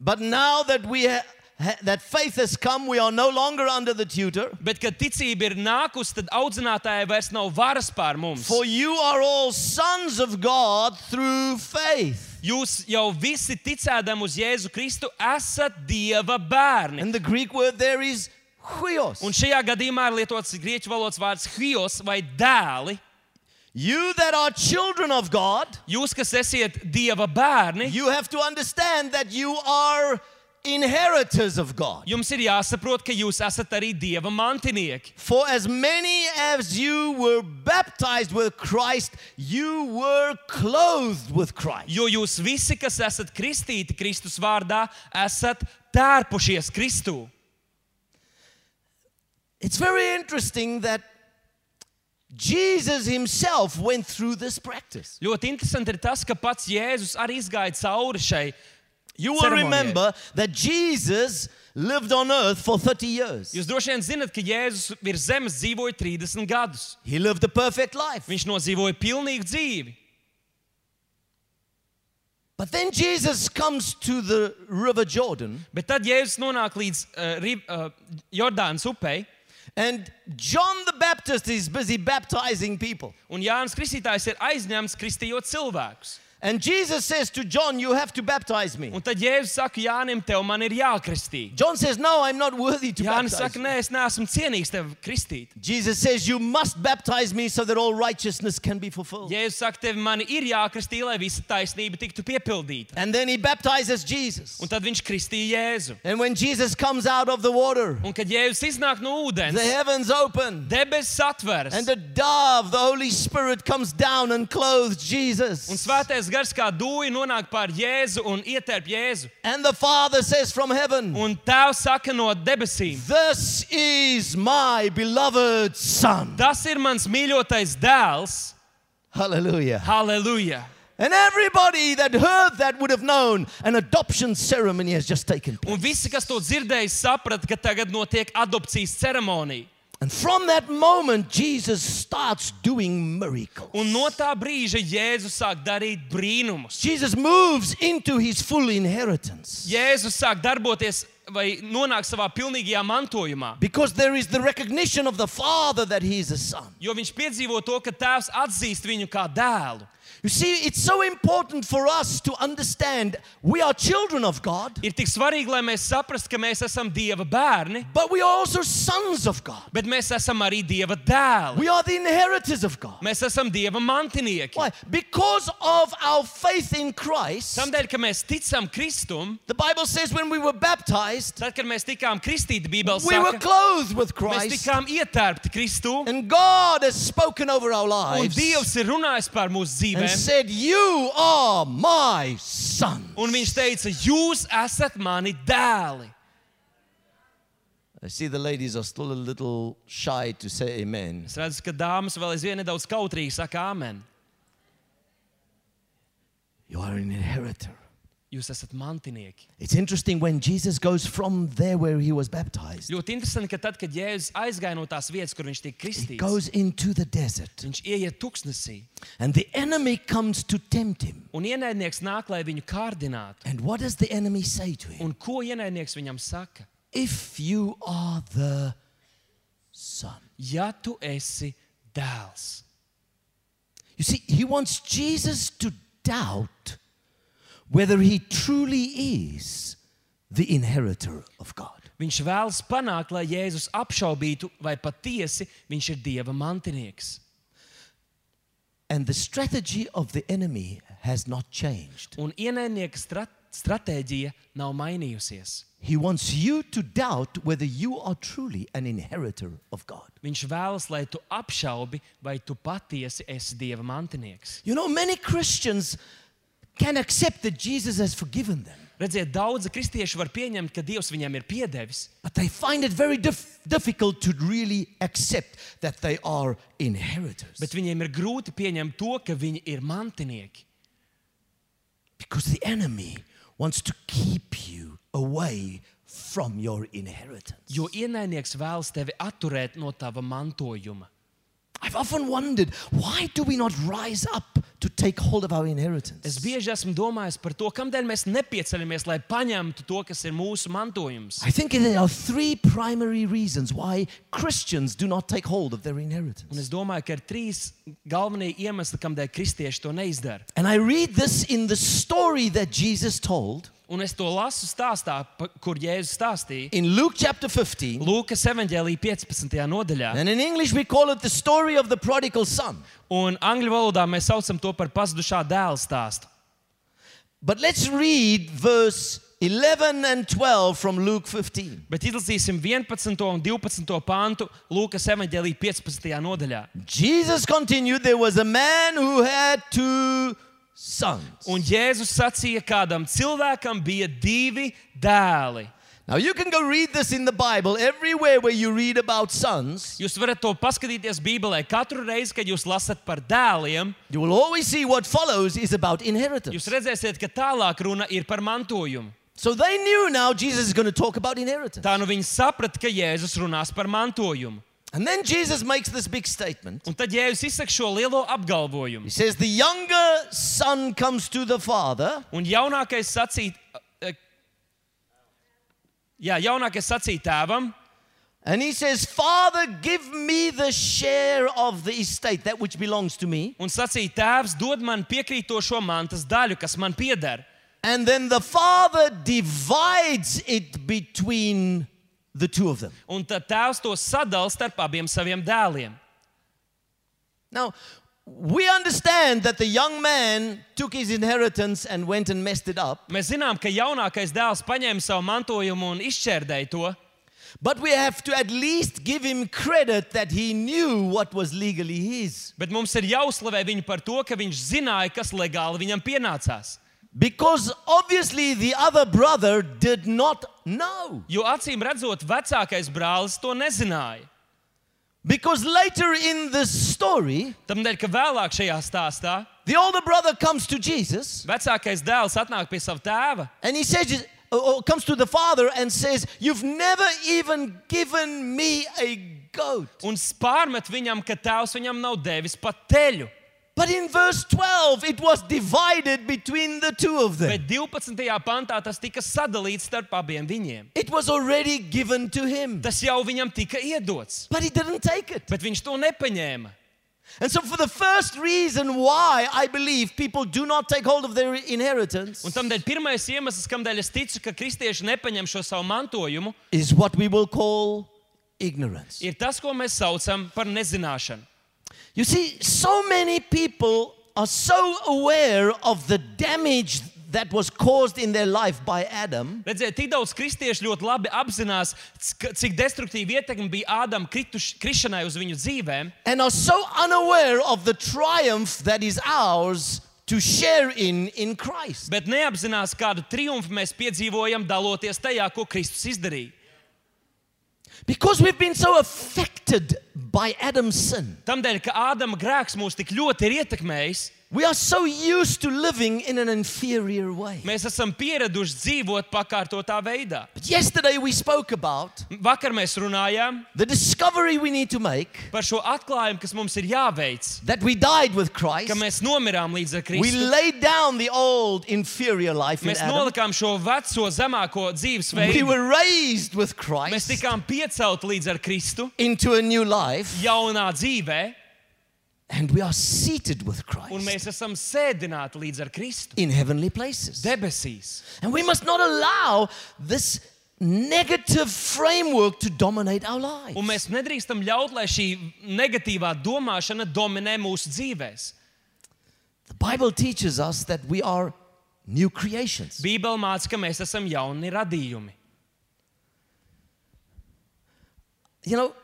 But now that we ha- ha- that faith has come, we are no longer under the tutor. Bet, kad ticība ir nākusi, tad audzinātājai vairs nav varas pār mums. For you are all sons of God through faith. Jūs jau visi ticēdami uz Jēzu Kristu esat Dieva bērni. And the Greek word there is huios. Un šajā gadījumā ir lietots grieķu valodas vārds hios vai dēli. You that are children of God, Jūs, kas esat Dieva er bērni, you have to understand that you are inheritors of God. jums ir jāsaprot, ka jūs esat arī Dieva er mantinieki. For as many as you were baptized with Christ, you were clothed with Christ. Jo jūs visi, kas esat kristīti Kristus vārdā, esat tērpušies Kristū. It's very interesting that Jesus himself went through this practice. Ļoti interesanti ir tas, ka pats Jēzus arī izgāja cauri šai. You will Ceremonijai. remember that Jesus lived on earth for 30 years. Jūs droši vien zinat, ka Jēzus virs zemes dzīvoja 30 gadus. He lived a perfect life. Viņš nodzīvoja pilnīgu dzīvi. But then Jesus comes to the River Jordan, Bet tad Jēzus nonāk līdz uh, Ri- uh, Jordānas upei, and John the Baptist is busy baptizing people. un Jānis Kristītājs ir aizņemts kristījot cilvēkus. And Jesus says to John, You have to baptize me. Un tad Jēzus saka, Jānim, tev man ir jākristī. John says, No, I'm not worthy to Jānis baptize. saka, you." nē, es neesmu cienīgs tev kristīt. Jesus says, You must baptize me so that all righteousness can be fulfilled. Jēzus saka, tev man ir jākristī, lai visa taisnība tiktu piepildīta. And then he baptizes Jesus. Un tad viņš kristīja Jēzu. And when Jesus comes out of the water, Un kad Jēzus iznāk no ūdens, the heavens open. debesis atveras. And the dove, the Holy Spirit, comes down and clothes Un Jesus. svētais gars kā dūja nonāk pār Jēzu un ietērp Jēzu. And the Father says from heaven, Un tēvs saka no debesīm: This is my beloved Son. Tas ir mans mīļotais dēls. Hallelujah. Halleluja! And everybody that heard that would have known an adoption ceremony has just taken place. Un visi, kas to dzirdēja, saprata, ka tagad notiek adopcijas ceremonija. And from that moment, Jesus starts doing miracles. Un no tā brīža Jēzus sāk darīt brīnumus. Jesus moves into his full inheritance Jēzus sāk darboties vai nonāk savā pilnīgajā mantojumā. because there is the recognition of the Father that he is a son. Jo viņš piedzīvo to, ka tēvs atzīst viņu kā dēlu. You see, it's so important for us to understand we are children of God, Ir tik svarīgi, lai mēs saprastu, ka mēs esam Dieva bērni, but we are also sons of God. bet mēs esam arī Dieva dēli. We are the inheritors of God. Mēs esam Dieva mantinieki. Why? Because of our faith in Christ. Tādēļ, ka mēs ticam Kristum, The Bible says when we were baptized, tad, kad mēs tikām kristīti, Bībelē we were saka, clothed with Christ. mēs tikām ietērpti Kristū, And God has spoken over our lives. un Dievs ir runājis par mūsu dzīvēm said, You are my son. Un viņš teica, jūs esat mani dēli. I see the ladies are still a little shy to say amen. Es redzu, ka dāmas vēl aizvien nedaudz kautrīgi saka, Āmen. You are an inheritor. Jūs esat mantinieki. It's interesting when Jesus goes from there where he was baptized, Ļoti interesanti, ka tad, kad Jēzus aizgāja no tās vietas, kur viņš tika he kristīts, goes into the desert. viņš ieiet tuksnesī. And the enemy comes to tempt him. Un ienaidnieks nāk, lai viņu kārdinātu. And what does the enemy say to him? Un ko ienaidnieks viņam saka? If you are the son. Ja tu esi dēls, You see, he wants Jesus to doubt whether he truly is the inheritor of God. viņš vēlas panākt, lai Jēzus apšaubītu, vai patiesi viņš ir Dieva mantinieks. And the strategy of the enemy has not changed. Un ienaidnieka strat stratēģija nav mainījusies. He wants you to doubt whether you are truly an inheritor of God. Viņš vēlas, lai tu apšaubi, vai tu patiesi esi Dieva mantinieks. You know, many Christians can accept that Jesus has forgiven them, Redziet, daudzi kristieši var pieņemt, ka Dievs viņam ir piedevis, but they find it very dif- difficult to really accept that they are inheritors. bet viņiem ir grūti pieņemt to, ka viņi ir mantinieki. Because the enemy wants to keep you away from your inheritance. Jo ienaidnieks vēlas tevi atturēt no tava mantojuma. I've often wondered why do we not rise up to take hold of our Es inheritance? bieži esmu domājis par to, kādēļ mēs nepieceļamies, lai paņemtu to, kas ir mūsu mantojums. I think there are three primary reasons why Christians do not take hold of their Un inheritance. es domāju, ka ir trīs galvenie iemesli, kādēļ kristieši to neizdara. And I read this in the story that Jesus told Un es to lasu stāstā, pa- kur Jēzus stāstīja. in Luke chapter 15. Lūkas evanģēlī 15. nodaļā. And in English, we call it the story of the prodigal son. Un angļu valodā mēs saucam to par pazudušā dēla stāstu. But let's read verse 11 and 12 from Luke 15. Bet izlasīsim 11. un 12. pāntu Lūkas evanģēlī 15. nodaļā. Jesus continued, There was a man who had two sons. Un Jēzus sacīja, kādam cilvēkam bija divi dēli. Now, you can go read this in the Bible everywhere where you read about sons. Jūs varat to paskatīties Bībelē katru reizi, kad jūs lasat par dēliem. You will always see what follows is about inheritance. Jūs redzēsiet, ka tālāk runa ir par mantojumu. So they knew now Jesus is going to talk about inheritance. Tā nu viņi saprata, ka Jēzus runās par mantojumu. And then Jesus makes this big statement. Un tad Jēzus izsaka šo lielo apgalvojumu. He says, The younger son comes to the father, Un jaunākais sacīja, jā, jaunākais sacīja tēvam, and he says, Father, give me the share of the estate, that which belongs to me. un sacīja, tēvs, dod man piekrītošo mantas daļu, kas man pieder. And then the father divides it between the two of them. Un tad tēvs to sadala starp abiem saviem dēliem. Now, we understand that the young man took his inheritance and went and messed it up. Mēs zinām, ka jaunākais dēls paņēma savu mantojumu un izšķērdēja to, But we have to at least give him credit that he knew what was legally his. bet mums ir jāuzslavē viņu par to, ka viņš zināja, kas legāli viņam pienācās. Because obviously the other brother did not know. Jo acīm redzot, vecākais brālis to nezināja. Because later in the story, Tādēļ, ka vēlāk šajā stāstā the older brother comes to Jesus vecākais dēls atnāk pie sava tēva and he says, or comes to the father and says, You've never even given me a goat. un pārmet viņam, ka tēvs viņam nav devis pat teļu. But in verse 12, it was divided between the two of them. Bet 12. pantā tas tika sadalīts starp abiem viņiem. It was already given to him, Tas jau viņam tika iedots, but he didn't take it. bet viņš to nepaņēma. And so, for the first reason why I believe people do not take hold of their inheritance Un tādēļ pirmais iemesls, kādēļ es ticu, ka kristieši nepaņem šo savu mantojumu, is what we will call ignorance. ir tas, ko mēs saucam par nezināšanu. You see, so many people are so aware of the damage that was caused in their life by Adam Redziet, tik daudz kristiešu ļoti labi apzinās, cik destruktīva ietekme bija Ādama krišanai uz viņu dzīvēm, and are so unaware of the triumph that is ours to share in in Christ. bet neapzinās, kādu triumfu mēs piedzīvojam, daloties tajā, ko Kristus izdarīja. Because we've been so affected by Adam's sin. Tādēļ, ka Ādama grēks mūs tik ļoti ir ietekmējis, We are so used to living in an inferior way. mēs esam pieraduši dzīvot pakārtotā veidā. But yesterday we spoke about Vakar mēs runājām the discovery we need to make par šo atklājumu, kas mums ir jāveic, that we died with Christ. ka mēs nomirām līdz ar We Kristu. laid down the old inferior life in Mēs Adam. nolikām šo veco zemāko We dzīvesveidu. were raised with Mēs Christ tikām piecelti līdz ar Kristu, into a new life, jaunā dzīvē, and we are seated with un Christ mēs esam sēdināti līdz ar Kristu in heavenly places. debesīs. And we must not allow this negative framework to dominate our lives. Un mēs nedrīkstam ļaut, lai šī negatīvā domāšana dominē mūsu dzīvēm. The Bible teaches us that we are new creations. Bībele māca, ka mēs esam jauni radījumi. You know,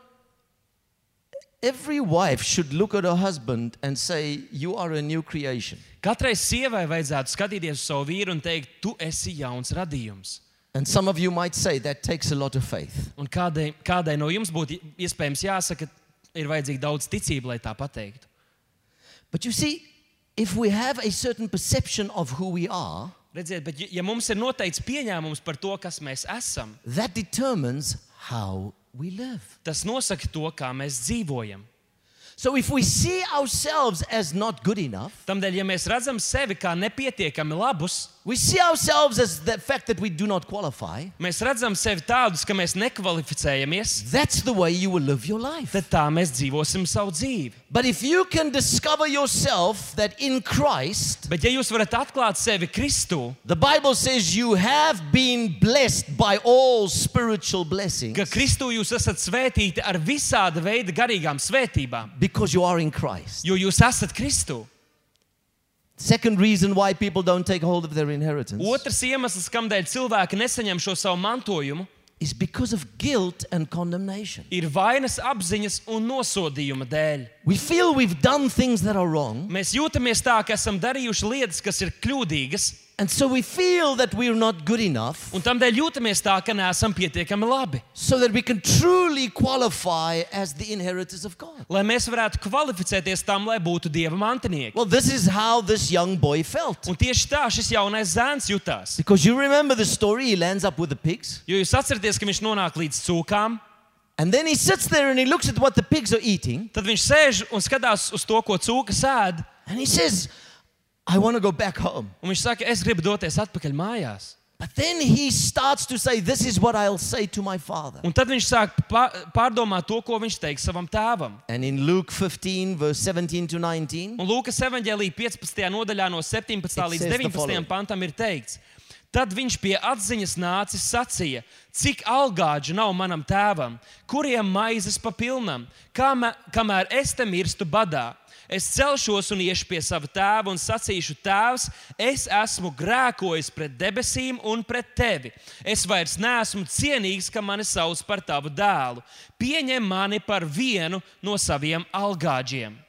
every wife should look at her husband and say, You are a new creation. Katrai sievai vajadzētu skatīties uz savu vīru un teikt, tu esi jauns radījums. And some of you might say that takes a lot of faith. Un kādai, kādai no jums būtu iespējams jāsaka, ir vajadzīga daudz ticība, lai tā pateiktu. But you see, if we have a certain perception of who we are, Redziet, bet ja- ja mums ir noteikts pieņēmums par to, kas mēs esam, that determines how we live. tas nosaka to, kā mēs dzīvojam. So if we see ourselves as not good enough, Tādēļ, ja mēs redzam sevi kā nepietiekami labus, we see ourselves as the fact that we do not qualify, mēs redzam sevi tādus, ka mēs nekvalificējamies, that's the way you will live your life. tad tā mēs dzīvosim savu dzīvi. But if you can discover yourself that in Christ, Bet, ja jūs varat atklāt sevi Kristū, the Bible says you have been blessed by all spiritual blessings ka Kristū jūs esat svētīti ar visāda veida garīgām svētībām, because you are in Christ. jo jūs esat Kristū. Second reason why people don't take hold of their inheritance Otrs iemesls, kādēļ cilvēki nesaņem šo savu mantojumu, is because of guilt and condemnation. ir vainas apziņas un nosodījuma dēļ. We feel we've done things that are wrong, Mēs jūtamies tā, ka esam darījuši lietas, kas ir kļūdīgas, and so we feel that we're not good enough un tādēļ jūtamies tā, ka neesam pietiekami labi. so that we can truly qualify as the inheritors of God. Lai mēs varētu kvalificēties tam, lai būtu dieva mantinieki. Well, this is how this young boy felt. Un tieši tā šis jaunais zēns jutās. Because you remember the story, he lands up with the pigs, Jo jūs atceraties, ka viņš nonāk līdz cūkām, and then he sits there and he looks at what the pigs are eating, tad viņš sēž un skatās uz to, ko cūka sēž. and he says, I want to go back home. Un viņš saka, es gribu doties atpakaļ mājās. But then he starts to say, This is what I'll say to my father. Un tad viņš sāk pā- pārdomāt to, ko viņš teiks savam tēvam. And in Luke 15, verse 17 to 19, Un Lūkas evanģēlī 15. nodaļā no 17. līdz says the 19. following. pantam ir teikts. Tad viņš pie atziņas nācis sacīja, cik algāģi nav manam tēvam, kuriem maizes pa pilnam, kamēr, kamēr es te mirstu badā. Es celšos un iešu pie sava tēva un sacīšu, Tēvs, es esmu grēkojis pret debesīm un pret tevi. Es vairs neesmu cienīgs, ka mani sauc par tavu dēlu. Pieņem mani par vienu no saviem algāģiem.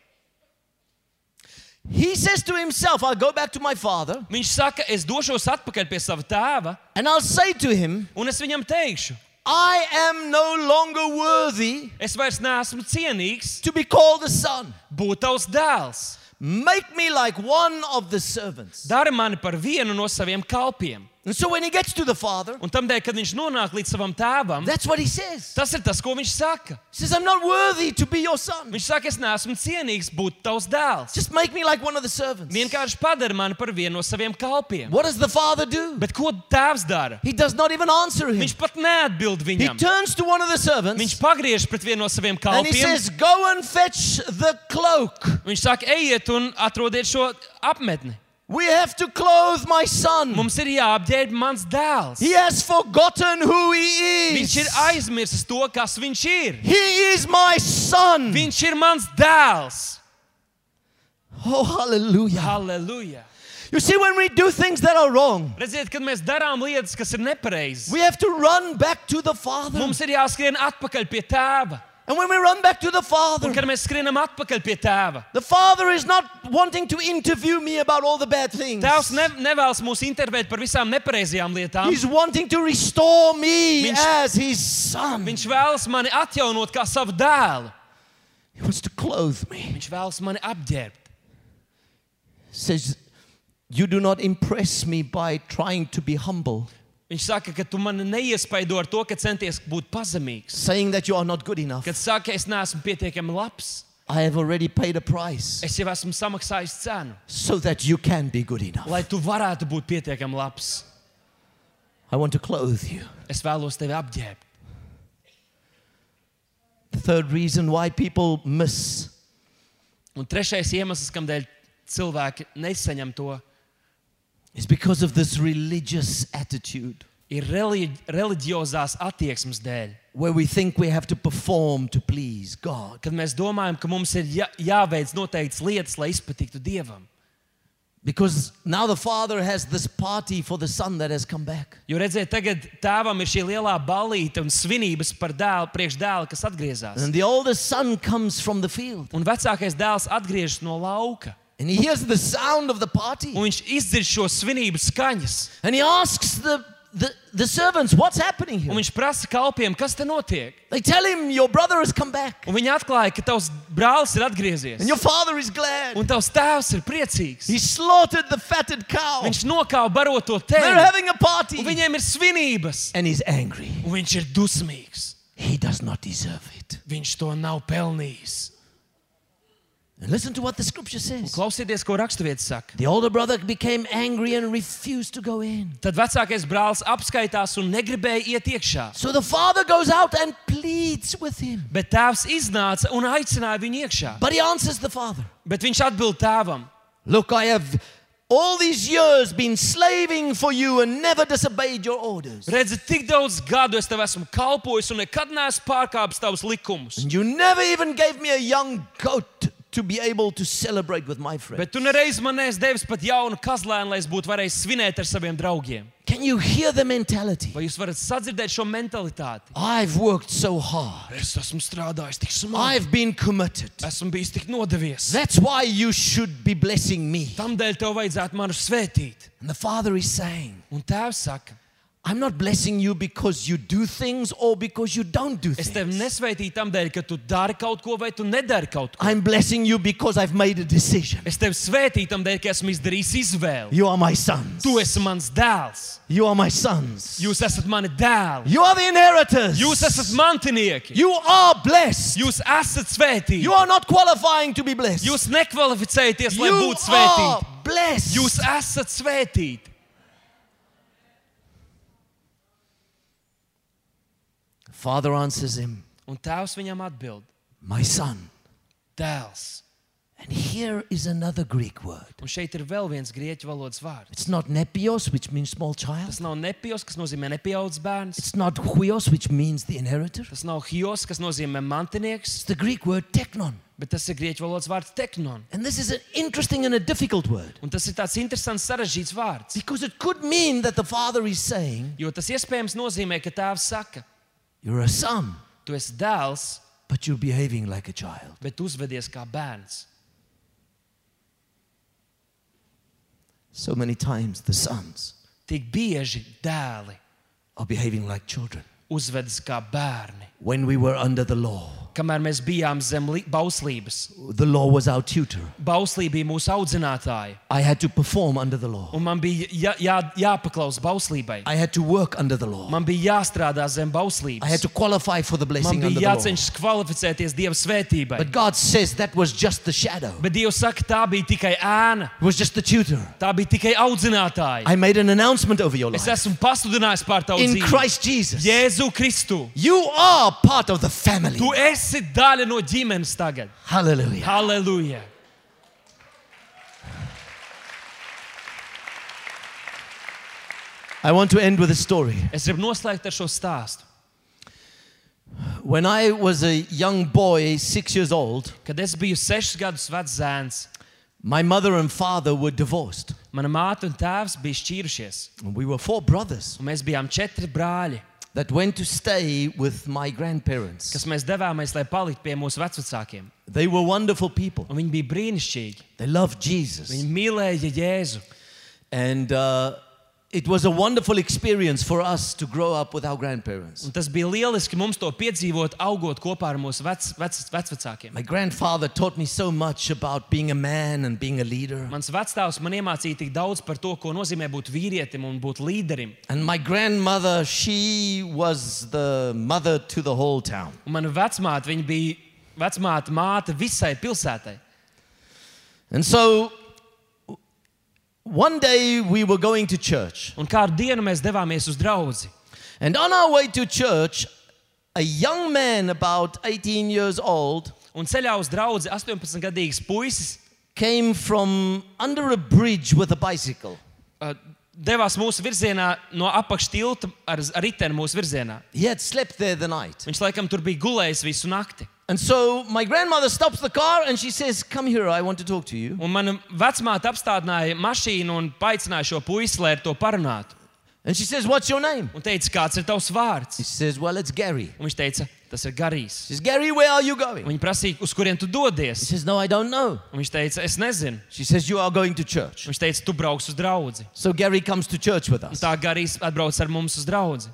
he says to himself, I'll go back to my father Viņš saka, es došos atpakaļ pie sava tēva, and I'll say to him, un es viņam teikšu, I am no longer worthy es vairs neesmu cienīgs to be called a son. būt tavs dēls. Make me like one of the servants. Dari mani par vienu no saviem kalpiem. And so when he gets to the father, Un tam dēļ, kad viņš nonāk līdz savam tēvam, that's what he says. tas ir tas, ko viņš saka. He says, I'm not worthy to be your son. Viņš saka, es neesmu cienīgs būt tavs dēls. Just make me like one of the servants. Vienkārši padari mani par vienu no saviem kalpiem. What does the father do? Bet ko tēvs dara? He does not even answer him. Viņš pat neatbild He viņam. turns to one of the servants Viņš pagriež pret vienu no saviem and he kalpiem. says, Go and fetch the cloak. Viņš saka, ejiet un atrodiet šo apmetni. We have to clothe my son. Mums ir jāapģērb mans dēls. He has forgotten who he Viņš ir is. aizmirsis to, kas viņš ir. He is my son. Viņš ir mans dēls. Oh, hallelujah. Halleluja! You see, when we do things that are wrong, Redziet, kad mēs darām lietas, kas ir nepareizas, we have to run back to the Father. mums ir jāskrien atpakaļ pie tēva. And when we run back to the Un Father, kad mēs skrienam atpakaļ pie tēva, the Father is not wanting to interview me about all the bad things. tēvs ne, nevēlas mūs intervēt par visām nepareizajām lietām. He's wanting to restore me Viņš- as his son. Viņš vēlas mani atjaunot kā savu dēlu. He wants to clothe me. Viņš vēlas mani apģērbt. Says, You do not impress me by trying to be humble, Viņš saka, ka tu mani neiespaido ar to, ka centies būt pazemīgs. saying that you are not good enough. Kad saka, es neesmu pietiekami labs, I have already paid a price es jau esmu samaksājis cenu, so that you can be good enough. lai tu varētu būt pietiekami labs. I want to clothe you. Es vēlos tevi apģērbt. The third reason why people miss Un trešais iemesls, kādēļ cilvēki nesaņem to, is because of this religious attitude ir religi reliģiozās attieksmes dēļ. where we think we have to perform to please God. Kad mēs domājam, ka mums ir jā, jāveic noteiktas lietas, lai izpatiktu Dievam. Because now the Father has this party for the Son that has come back. Jo redziet, tagad tēvam ir šī lielā balīte un svinības par dēlu, priekš dēla, kas atgriezās. And the oldest son comes from the field Un vecākais dēls atgriežas no lauka. And he hears the sound of the party Un viņš izdzird šo svinību skaņas. and he asks the, the, the servants, What's happening here? Un viņš prasa kalpiem, kas te notiek. They tell him, Your brother has come back Un viņi atklāja, ka tavs brālis ir atgriezies. and your father is glad. Un tavs tēvs ir priecīgs. He slaughtered the fatted cow. Viņš nokāva baroto They're tevi. having a party Un viņiem ir svinības. and he's angry. Un viņš ir dusmīgs. He does not deserve it. Viņš to nav pelnījis. And listen to what the scripture says. Klausieties, ko raksturvietis saka. The older brother became angry and refused to go in. Tad vecākais brālis apskaitās un negribēja iet iekšā. So the father goes out and pleads with him. Bet tēvs iznāca un aicināja viņu iekšā. But he answers the father Bet viņš atbild tēvam: Look, I have all these years been slaving for you and never disobeyed your orders. Redzi, tik daudz gadu es tev esmu kalpojis un nekad neesmu pārkāpis tavus likumus. And you never even gave me a young goat to be able to celebrate with my friends. Bet tu nereiz man neesi devis pat jaunu kazlēnu, lai es būtu varējis svinēt ar saviem draugiem. Can you hear the mentality? Vai jūs varat sadzirdēt šo mentalitāti? I've worked so hard. Es esmu strādājis tik smagi, I've been committed. esmu bijis tik nodevies. That's why you should be blessing me. Tamdēļ tev vajadzētu mani svētīt. And the father is saying, Un tēvs saka, I'm not blessing you because you do things or because you don't do es tevi things. nesveitīju tamdēļ, ka tu dari kaut ko vai tu nedari kaut ko. I'm blessing you because I've made a decision. Es tevi svētīju tamdēļ, ka esmu izdarījis izvēli. You are my sons. Tu esi mans dēls. You are my sons. Jūs esat mani dēli. You are the inheritors. Jūs esat mantinieki. You are blessed. Jūs esat svētīti. You are not qualifying to be blessed. Jūs nekvalificējaties, lai You būtu are svētīti. Jūs esat svētīti. Father answers him, Un tēvs viņam atbild: My son. Dēls. And here is another Greek word. Un šeit ir vēl viens grieķu valodas vārds. It's not nepios, which means small child. Tas nav nepijos, kas nozīmē nepieaugušs bērns. It's not huios, which means the inheritor. Tas nav hios, kas nozīmē mantinieks, It's the Greek word teknon. bet tas ir grieķu valodas vārds teknon. And this is an interesting and a difficult word Un tas ir tāds interesants, sarežģīts vārds. because it could mean that the father is saying, Jo tas iespējams nozīmē, ka tēvs saka, You're a son, tu esi dēls, but you're behaving like a child. bet uzvedies kā bērns. So many times the sons Tik bieži dēli are behaving like children. uzvedas kā bērni. When we were under the law, Kamēr mēs bijām zem li- bauslības, the law was our tutor. bauslība bija mūsu audzinātāja. I had to perform under the law. Un man bija jā, jā, jāpaklaus bauslībai. I had to work under the law. Man bija jāstrādā zem I had bauslības. to qualify for the Man blessing under bija the law. jācenšas kvalificēties Dieva svētībai. But God says that was just the shadow. Bet Dievs saka, tā bija tikai ēna, It was just the tutor. tā bija tikai audzinātāja. I made an announcement over your Es life. esmu pasludinājis pār tavu In dzīvi. Christ Jesus. Jēzu Kristu. You are part of the family. Tu esi daļa no ģimenes tagad. Hallelujah. Halleluja! I want to end with a story. Es gribu noslēgt ar šo stāstu. When I was a young boy, six years old, Kad es biju sešus gadus vecs zēns, My mother and father were divorced. Mana māte un tēvs bija šķīrušies, And we were four brothers un mēs bijām četri brāļi, that went to stay with my grandparents. kas mēs devāmies, lai paliktu pie mūsu vecākiem. They were wonderful people. Un viņi bija brīnišķīgi. They loved Jesus. Viņi mīlēja Jēzu. And uh, it was a wonderful experience for us to grow up with our grandparents. Un tas bija lieliski mums to piedzīvot, augot kopā ar mūsu vec, vec, vecvecākiem. My grandfather taught me so much about being a man and being a leader. Mans vecāks man iemācīja tik daudz par to, ko nozīmē būt vīrietim un būt līderim. And my grandmother, she was the mother to the whole town. Un mana vecmāte, viņa bija vecmāte, māte visai pilsētai. And so one day we were going to church. Un kādu dienu mēs devāmies uz draugu. And on our way to church, a young man about 18 years old Un ceļā uz draugu 18 gadīgs puisis came from under a bridge with a bicycle. uh, devās mūsu virzienā no apakštilta ar, ar riteni mūsu virzienā. He had slept there the night. Viņš laikam tur bija gulējis visu nakti. And so my grandmother stops the car and she says, Come here, I want to talk to you. Un mana vecmāte apstādināja mašīnu un paaicināja šo puisi, lai ar to parunātu. And she says, What's your name? Un teica, kāds ir tavs vārds? He says, Well, it's Gary. Un viņš teica, tas ir garīgs. She says, Gary, where are you going? Viņa prasīja, uz kurien tu He dodies. says, No, I don't know. Un viņš teica, es nezinu. She says, You are going to church. Viņš teica, tu brauks uz draugu. So Gary comes to church with us. Tā garīgs atbrauc ar mums uz draugu.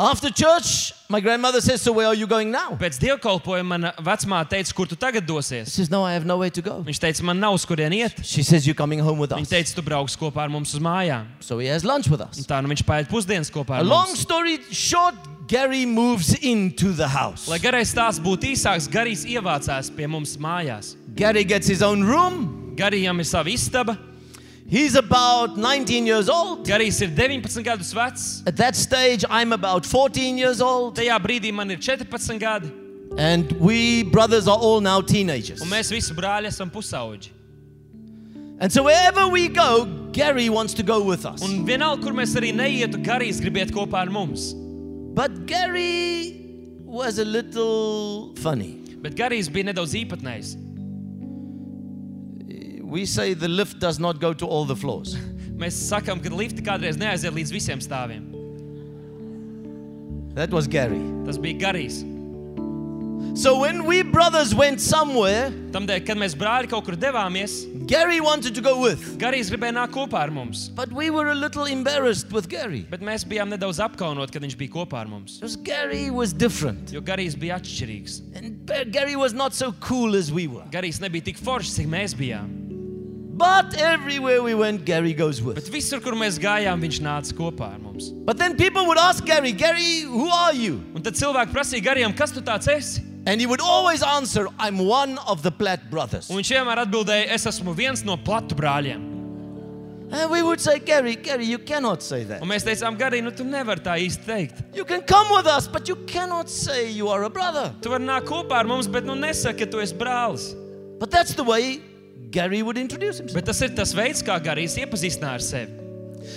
After church, my grandmother says, So where are you going now? Pēc dievkalpojuma mana vecmāte teica, kur tu tagad He dosies. says, No, I have nowhere to go. Viņš teica, man nav uz kurien iet. She says, You're coming home with Viņa us. teica, tu brauks kopā ar mums uz mājām. So he has lunch with Un us. tā nu viņš paiet pusdienas kopā A ar long mums. story short, Gary moves into the house. Lai garais stāsts būtu īsāks, Garīs ievācās pie mums mājās. Gary gets his own room. Garijam ir sava istaba. He's about 19 years old. Garijs ir 19 gadus vecs. At that stage, I'm about 14 years old. Tajā brīdī man ir 14 gadi, And we brothers are all now teenagers. un mēs visi brāļi esam pusauģi. And so wherever we go, Gary wants to go with us. Un vienalga, kur mēs arī neietu, Garijs gribiet kopā ar mums. But Gary was a little funny. Bet Garijs bija nedaudz īpatnējs. We say the lift does not go to all the floors. [LAUGHS] Mēs sakām, ka lifti kādreiz neaiziet līdz visiem stāviem. That was Gary. Tas bija Garijs. So when we brothers went somewhere, Tādēļ, kad mēs brāļi kaut kur devāmies, Gary wanted to go with. Garijs gribēja nākt kopā ar mums. But we were a little embarrassed with Gary. Bet mēs bijām nedaudz apkaunoti, kad viņš bija kopā ar mums. Because Gary was different. Jo Garijs bija atšķirīgs. And Ba- Gary was not so cool as we were. Garijs nebija tik foršs, cik mēs bijām. But everywhere we went, Gary goes with. Bet visur, kur mēs gājām, viņš nāca kopā ar mums. But then people would ask Gary, Gary, who are you? Un tad cilvēki prasīja Garijam, kas tu tāds esi? And he would always answer, I'm one of the Platt brothers. Un viņš vienmēr atbildēja, es esmu viens no platu brāļiem. And we would say, Gary, Gary, you cannot say that. Un mēs teicām, Garī, nu tu nevari tā īsti teikt. You can come with us, but you cannot say you are a brother. Tu vari nākt kopā ar mums, bet nu nesaki, ka tu esi brālis. But that's the way Gary would introduce himself. Bet tas ir tas veids, kā Garijs iepazīstināja ar sevi.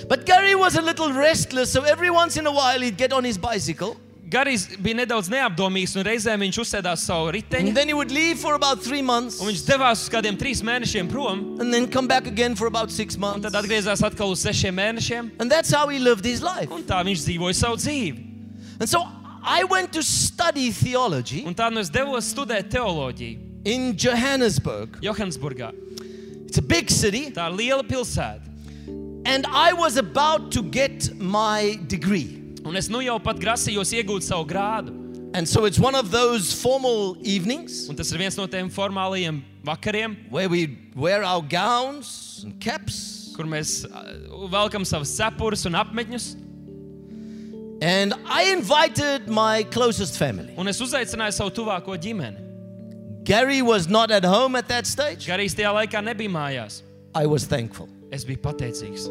But Gary was a little restless, so every once in a while he'd get on his bicycle Garijs bija nedaudz neapdomīgs, un reizēm viņš uzsēdās savu and riteņu, then he would leave for about three months un viņš devās uz kādiem trīs mēnešiem prom, and then come back again for about six un months. tad atgriezās atkal uz sešiem mēnešiem, And that's how he lived his life. un tā viņš dzīvoja savu dzīvi. And so I went to study theology Un tā nu es devos studēt teoloģiju in Johannesburg. Johannesburgā. It's a big city, Tā ir liela pilsēta. and I was about to get my degree. Un es nu jau pat grasījos iegūt savu grādu. And so it's one of those formal evenings Un tas ir viens no tiem formālajiem vakariem, where we wear our gowns and caps. kur mēs uh, velkam savus cepurus un apmetņus. And I invited my closest family. Un es uzaicināju savu tuvāko ģimeni. Gary was not at home at that stage. Garīs tajā laikā nebija mājās. I was thankful. Es biju pateicīgs.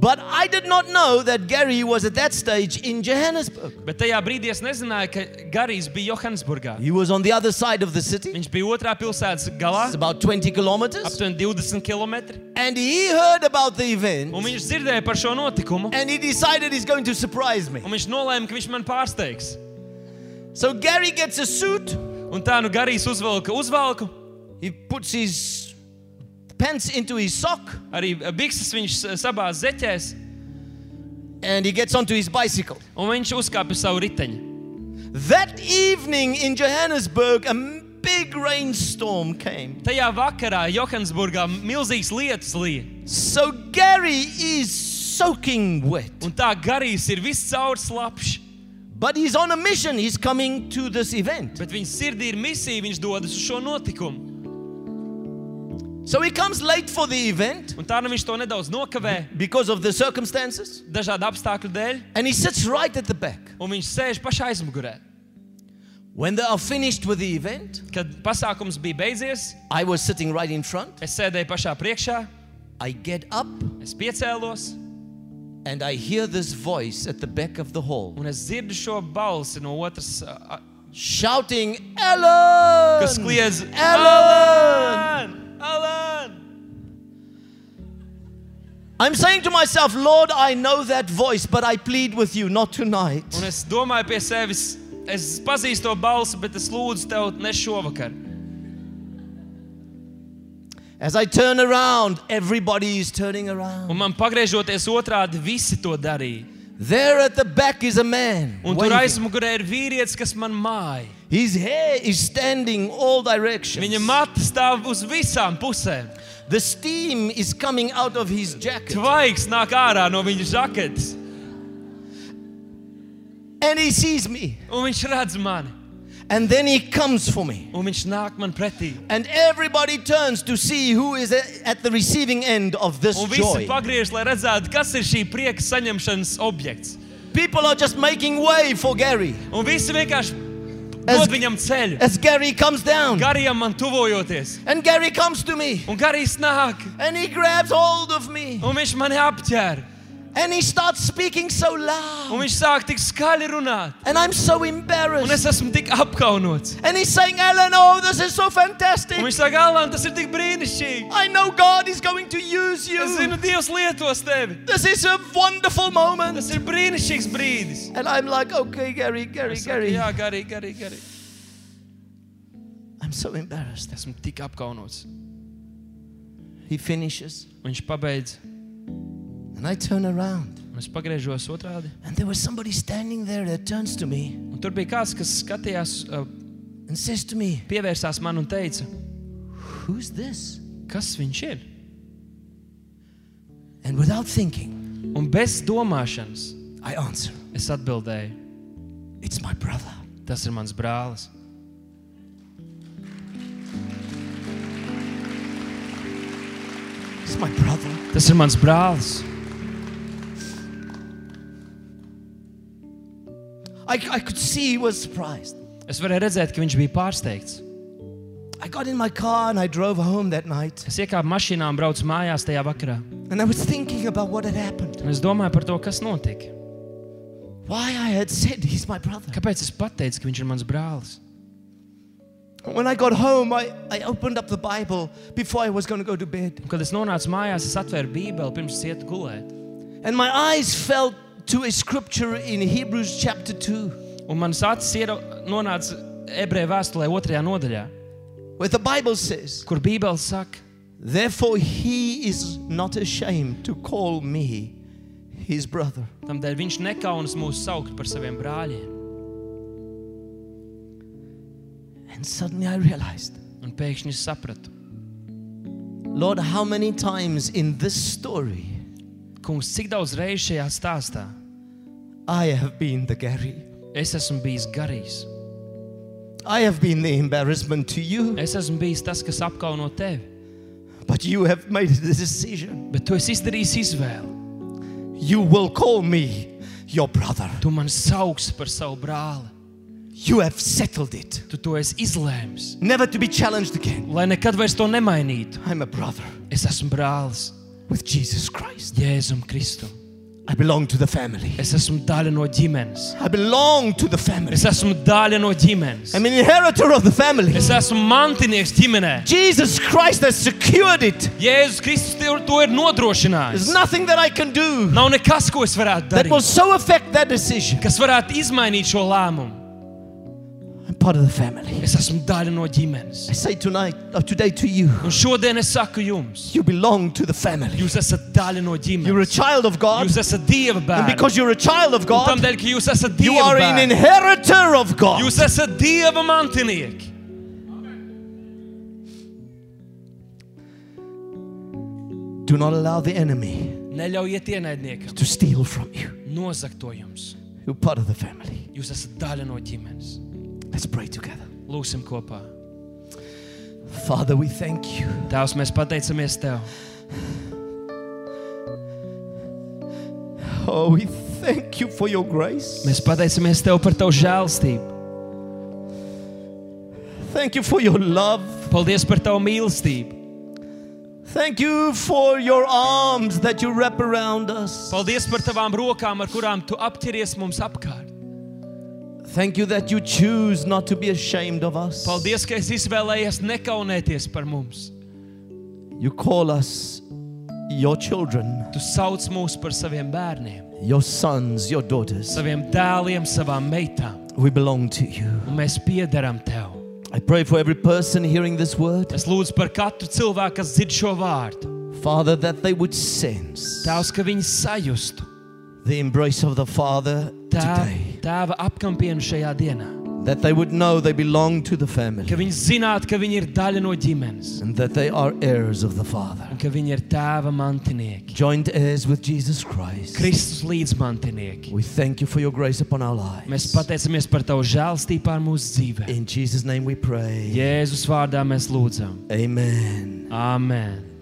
But I did not know that Gary was at that stage in Johannesburg. Bet tajā brīdī es nezināju, ka Garīs bija Johannesburgā. He was on the other side of the city. Viņš bija otrā pilsētas galā, It's about 20 kilometers. aptuveni 20 km. And he heard about the event Un viņš dzirdēja par šo notikumu. and he decided he's going to surprise me. Un viņš nolēma, ka viņš man pārsteigs. So Gary gets a suit, Un tā nu Garīs uzvelka uzvalku. He puts his pants into his sock Arī bikses viņš sabās zeķēs, and he gets onto his bicycle. un viņš uzkāpa uz savu riteņu. That evening in Johannesburg, a big rainstorm came. Tajā vakarā Johannesburgā milzīgs lietus lija. So Gary is soaking wet. Un tā garīs ir viss caur slapjš. But he's on a mission. He's coming to this event. Bet viņa sirdī ir misija, viņš dodas uz šo notikumu. So he comes late for the event Un tā nu viņš to nedaudz nokavē, because of the circumstances. dažādu apstākļu dēļ, And he sits right at the back. un viņš sēž pašā aizmugurē. When they are finished with the event, Kad pasākums bija beidzies, I was sitting right in front. es sēdēju pašā priekšā, I get up es piecēlos, and I hear this voice at the back of the hall un es dzirdu šo balsi no otras, a- shouting, Ellen! kas kliedz: Ellen! Alan! Alan! I'm saying to myself, Lord, I know that voice, but I plead with you not tonight. Un es domāju pie sevis, es pazīstu to balsi, bet es lūdzu tev ne šovakar. As I turn around, everybody is turning around. Un man pagriežoties otrādi, visi to darīja. There at the back is a man. Un tur aizmugurē ir vīrietis, kas man māja. His hair is standing all directions. Viņa mata stāv uz visām pusēm. The steam is coming out of his jacket. Tvaiks nāk ārā no viņa žaketes, And he sees me. un viņš redz mani, And then he comes for me. un viņš nāk man pretī. And everybody turns to see who is at the receiving end of this Un visi joy. pagriež, lai redzētu, kas ir šī prieka saņemšanas objekts. People are just making way for Gary. Un visi vienkārši Es- dod viņam ceļu. As Gary comes down. Garījam man tuvojoties. And Gary comes to me. Un garīs nāk, And he grabs hold of me. un viņš mani apķēra. And he starts speaking so Un loud. viņš sāk tik skaļi runāt. And I'm so Un es embarrassed. esmu tik apkaunots. And he's saying, Alan, oh, this is so fantastic. Un viņš saka, Alan, tas ir tik brīnišķīgi. I know God is going to use Es you. zinu, Dievs lietos tevi. This is a wonderful moment. Tas ir brīnišķīgs brīdis. And I'm like, okay, Gary, Gary, Es saku, Gary. Jā, garīgi, garīgi, garīgi. I'm so embarrassed. Esmu tik apkaunots. He finishes. Viņš pabeidz, And I turn around. un es pagriežos otrādi. And there was somebody standing there that turns to me Un tur bija kāds, kas skatījās, uh, and says to me, pievērsās man un teica, Who's this? kas viņš ir. And without thinking, Un bez domāšanas I answer, es atbildēju, It's my brother. tas ir mans brālis. It's my brother. Tas ir mans brālis. I, I could see he was surprised. Es varēju redzēt, ka viņš bija pārsteigts. I got in my car and I drove home that night. Es iekāpu mašīnā un braucu mājās tajā vakarā. And I was thinking about what had happened. Un es domāju par to, kas notika. Why I had said he's my brother. Kāpēc es pateicu, ka viņš ir mans brālis? When I got home, I, I opened up the Bible before I was going to go to bed. Un, kad es nonācu mājās, es atvēru Bībeli pirms es ietu gulēt. And my eyes fell to a scripture in Hebrews chapter 2, Un manas acis iera- nonāca ebreju vēstulē, otrajā nodaļā, where the Bible says, kur Bībele saka, Therefore he is not ashamed to call me his brother. Tādēļ viņš nekaunas mūs saukt par saviem brāļiem. And suddenly I realized, Un pēkšņi es sapratu, Lord, how many times in this story kungs, cik daudz reižu šajā stāstā I have been the Gary. es esmu bijis garīgs. I have been the embarrassment to you, Es esmu bijis tas, kas apkauno tevi, but you have made the decision. bet tu esi izdarījis izvēli. You will call me your brother. Tu man sauksi par savu brāli. You have settled it, Tu to esi izlēmis, never to be challenged again. lai nekad vairs to nemainītu. I'm a brother Es esmu brālis with Jesus Christ. Jēzum Kristum. I belong to the family. Es esmu daļa no ģimenes. I belong to the family. Es esmu daļa no ģimenes. I'm an inheritor of the family. Es esmu mantinieks ģimenē. Jesus Christ has secured it. Jēzus Kristus to ir There's nothing that I can do Nav nekas, ko es varētu that will so affect that decision. kas varētu izmainīt šo lēmumu. Part of the family. Es esmu daļa no ģimenes. I say tonight, or today to you, Un šodien es saku jums, you belong to the family. jūs esat daļa no You're a ģimenes. child of God. Jūs esat Dieva And bērni. because you're a child of Un God, Tādēļ, ka jūs esat you Dieva are an bērni. inheritor of God. Jūs esat Dieva mantinieki. Do not allow the enemy Neļaujiet ienaidniekam to steal from you. nozagt to jums. You're part of the family. Jūs esat daļa no ģimenes. Let's pray together. Lūksim kopā. Father, we thank you. Tēvs, mēs pateicamies Tev. Oh, we thank you for your grace. Mēs pateicamies Tev par Tavu žēlstību. Thank you for your love. Paldies par Tavu mīlestību. Thank you for your arms that you wrap around us. Paldies par Tavām rokām, ar kurām Tu apķeries mums apkārt. Thank you that you choose not to be ashamed of us. Paldies, ka esi izvēlējies nekaunēties par mums. You call us your children, Tu sauc mūs par saviem bērniem, your sons, your daughters. saviem dēliem, savām meitām, We belong to you. un mēs piederam Tev. I pray for every person hearing this word, Es lūdzu par katru cilvēku, kas dzird šo vārdu. Father, that they would sense Tēvs, ka viņi sajustu the embrace of the Father tēva, today. tēva apkampienu šajā dienā. That they would know they belong to the family Ka viņi zinātu, ka viņi ir daļa no ģimenes and that they are heirs of the Father. un ka viņi ir tēva mantinieki. Joint heirs with Jesus Christ. Kristus līdzmantinieki. We thank you for your grace upon our Mēs lives. pateicamies par Tavu žēlstību pār mūsu dzīvēm. In Jesus' name we pray. Jēzus vārdā mēs lūdzam. Amen. Amen.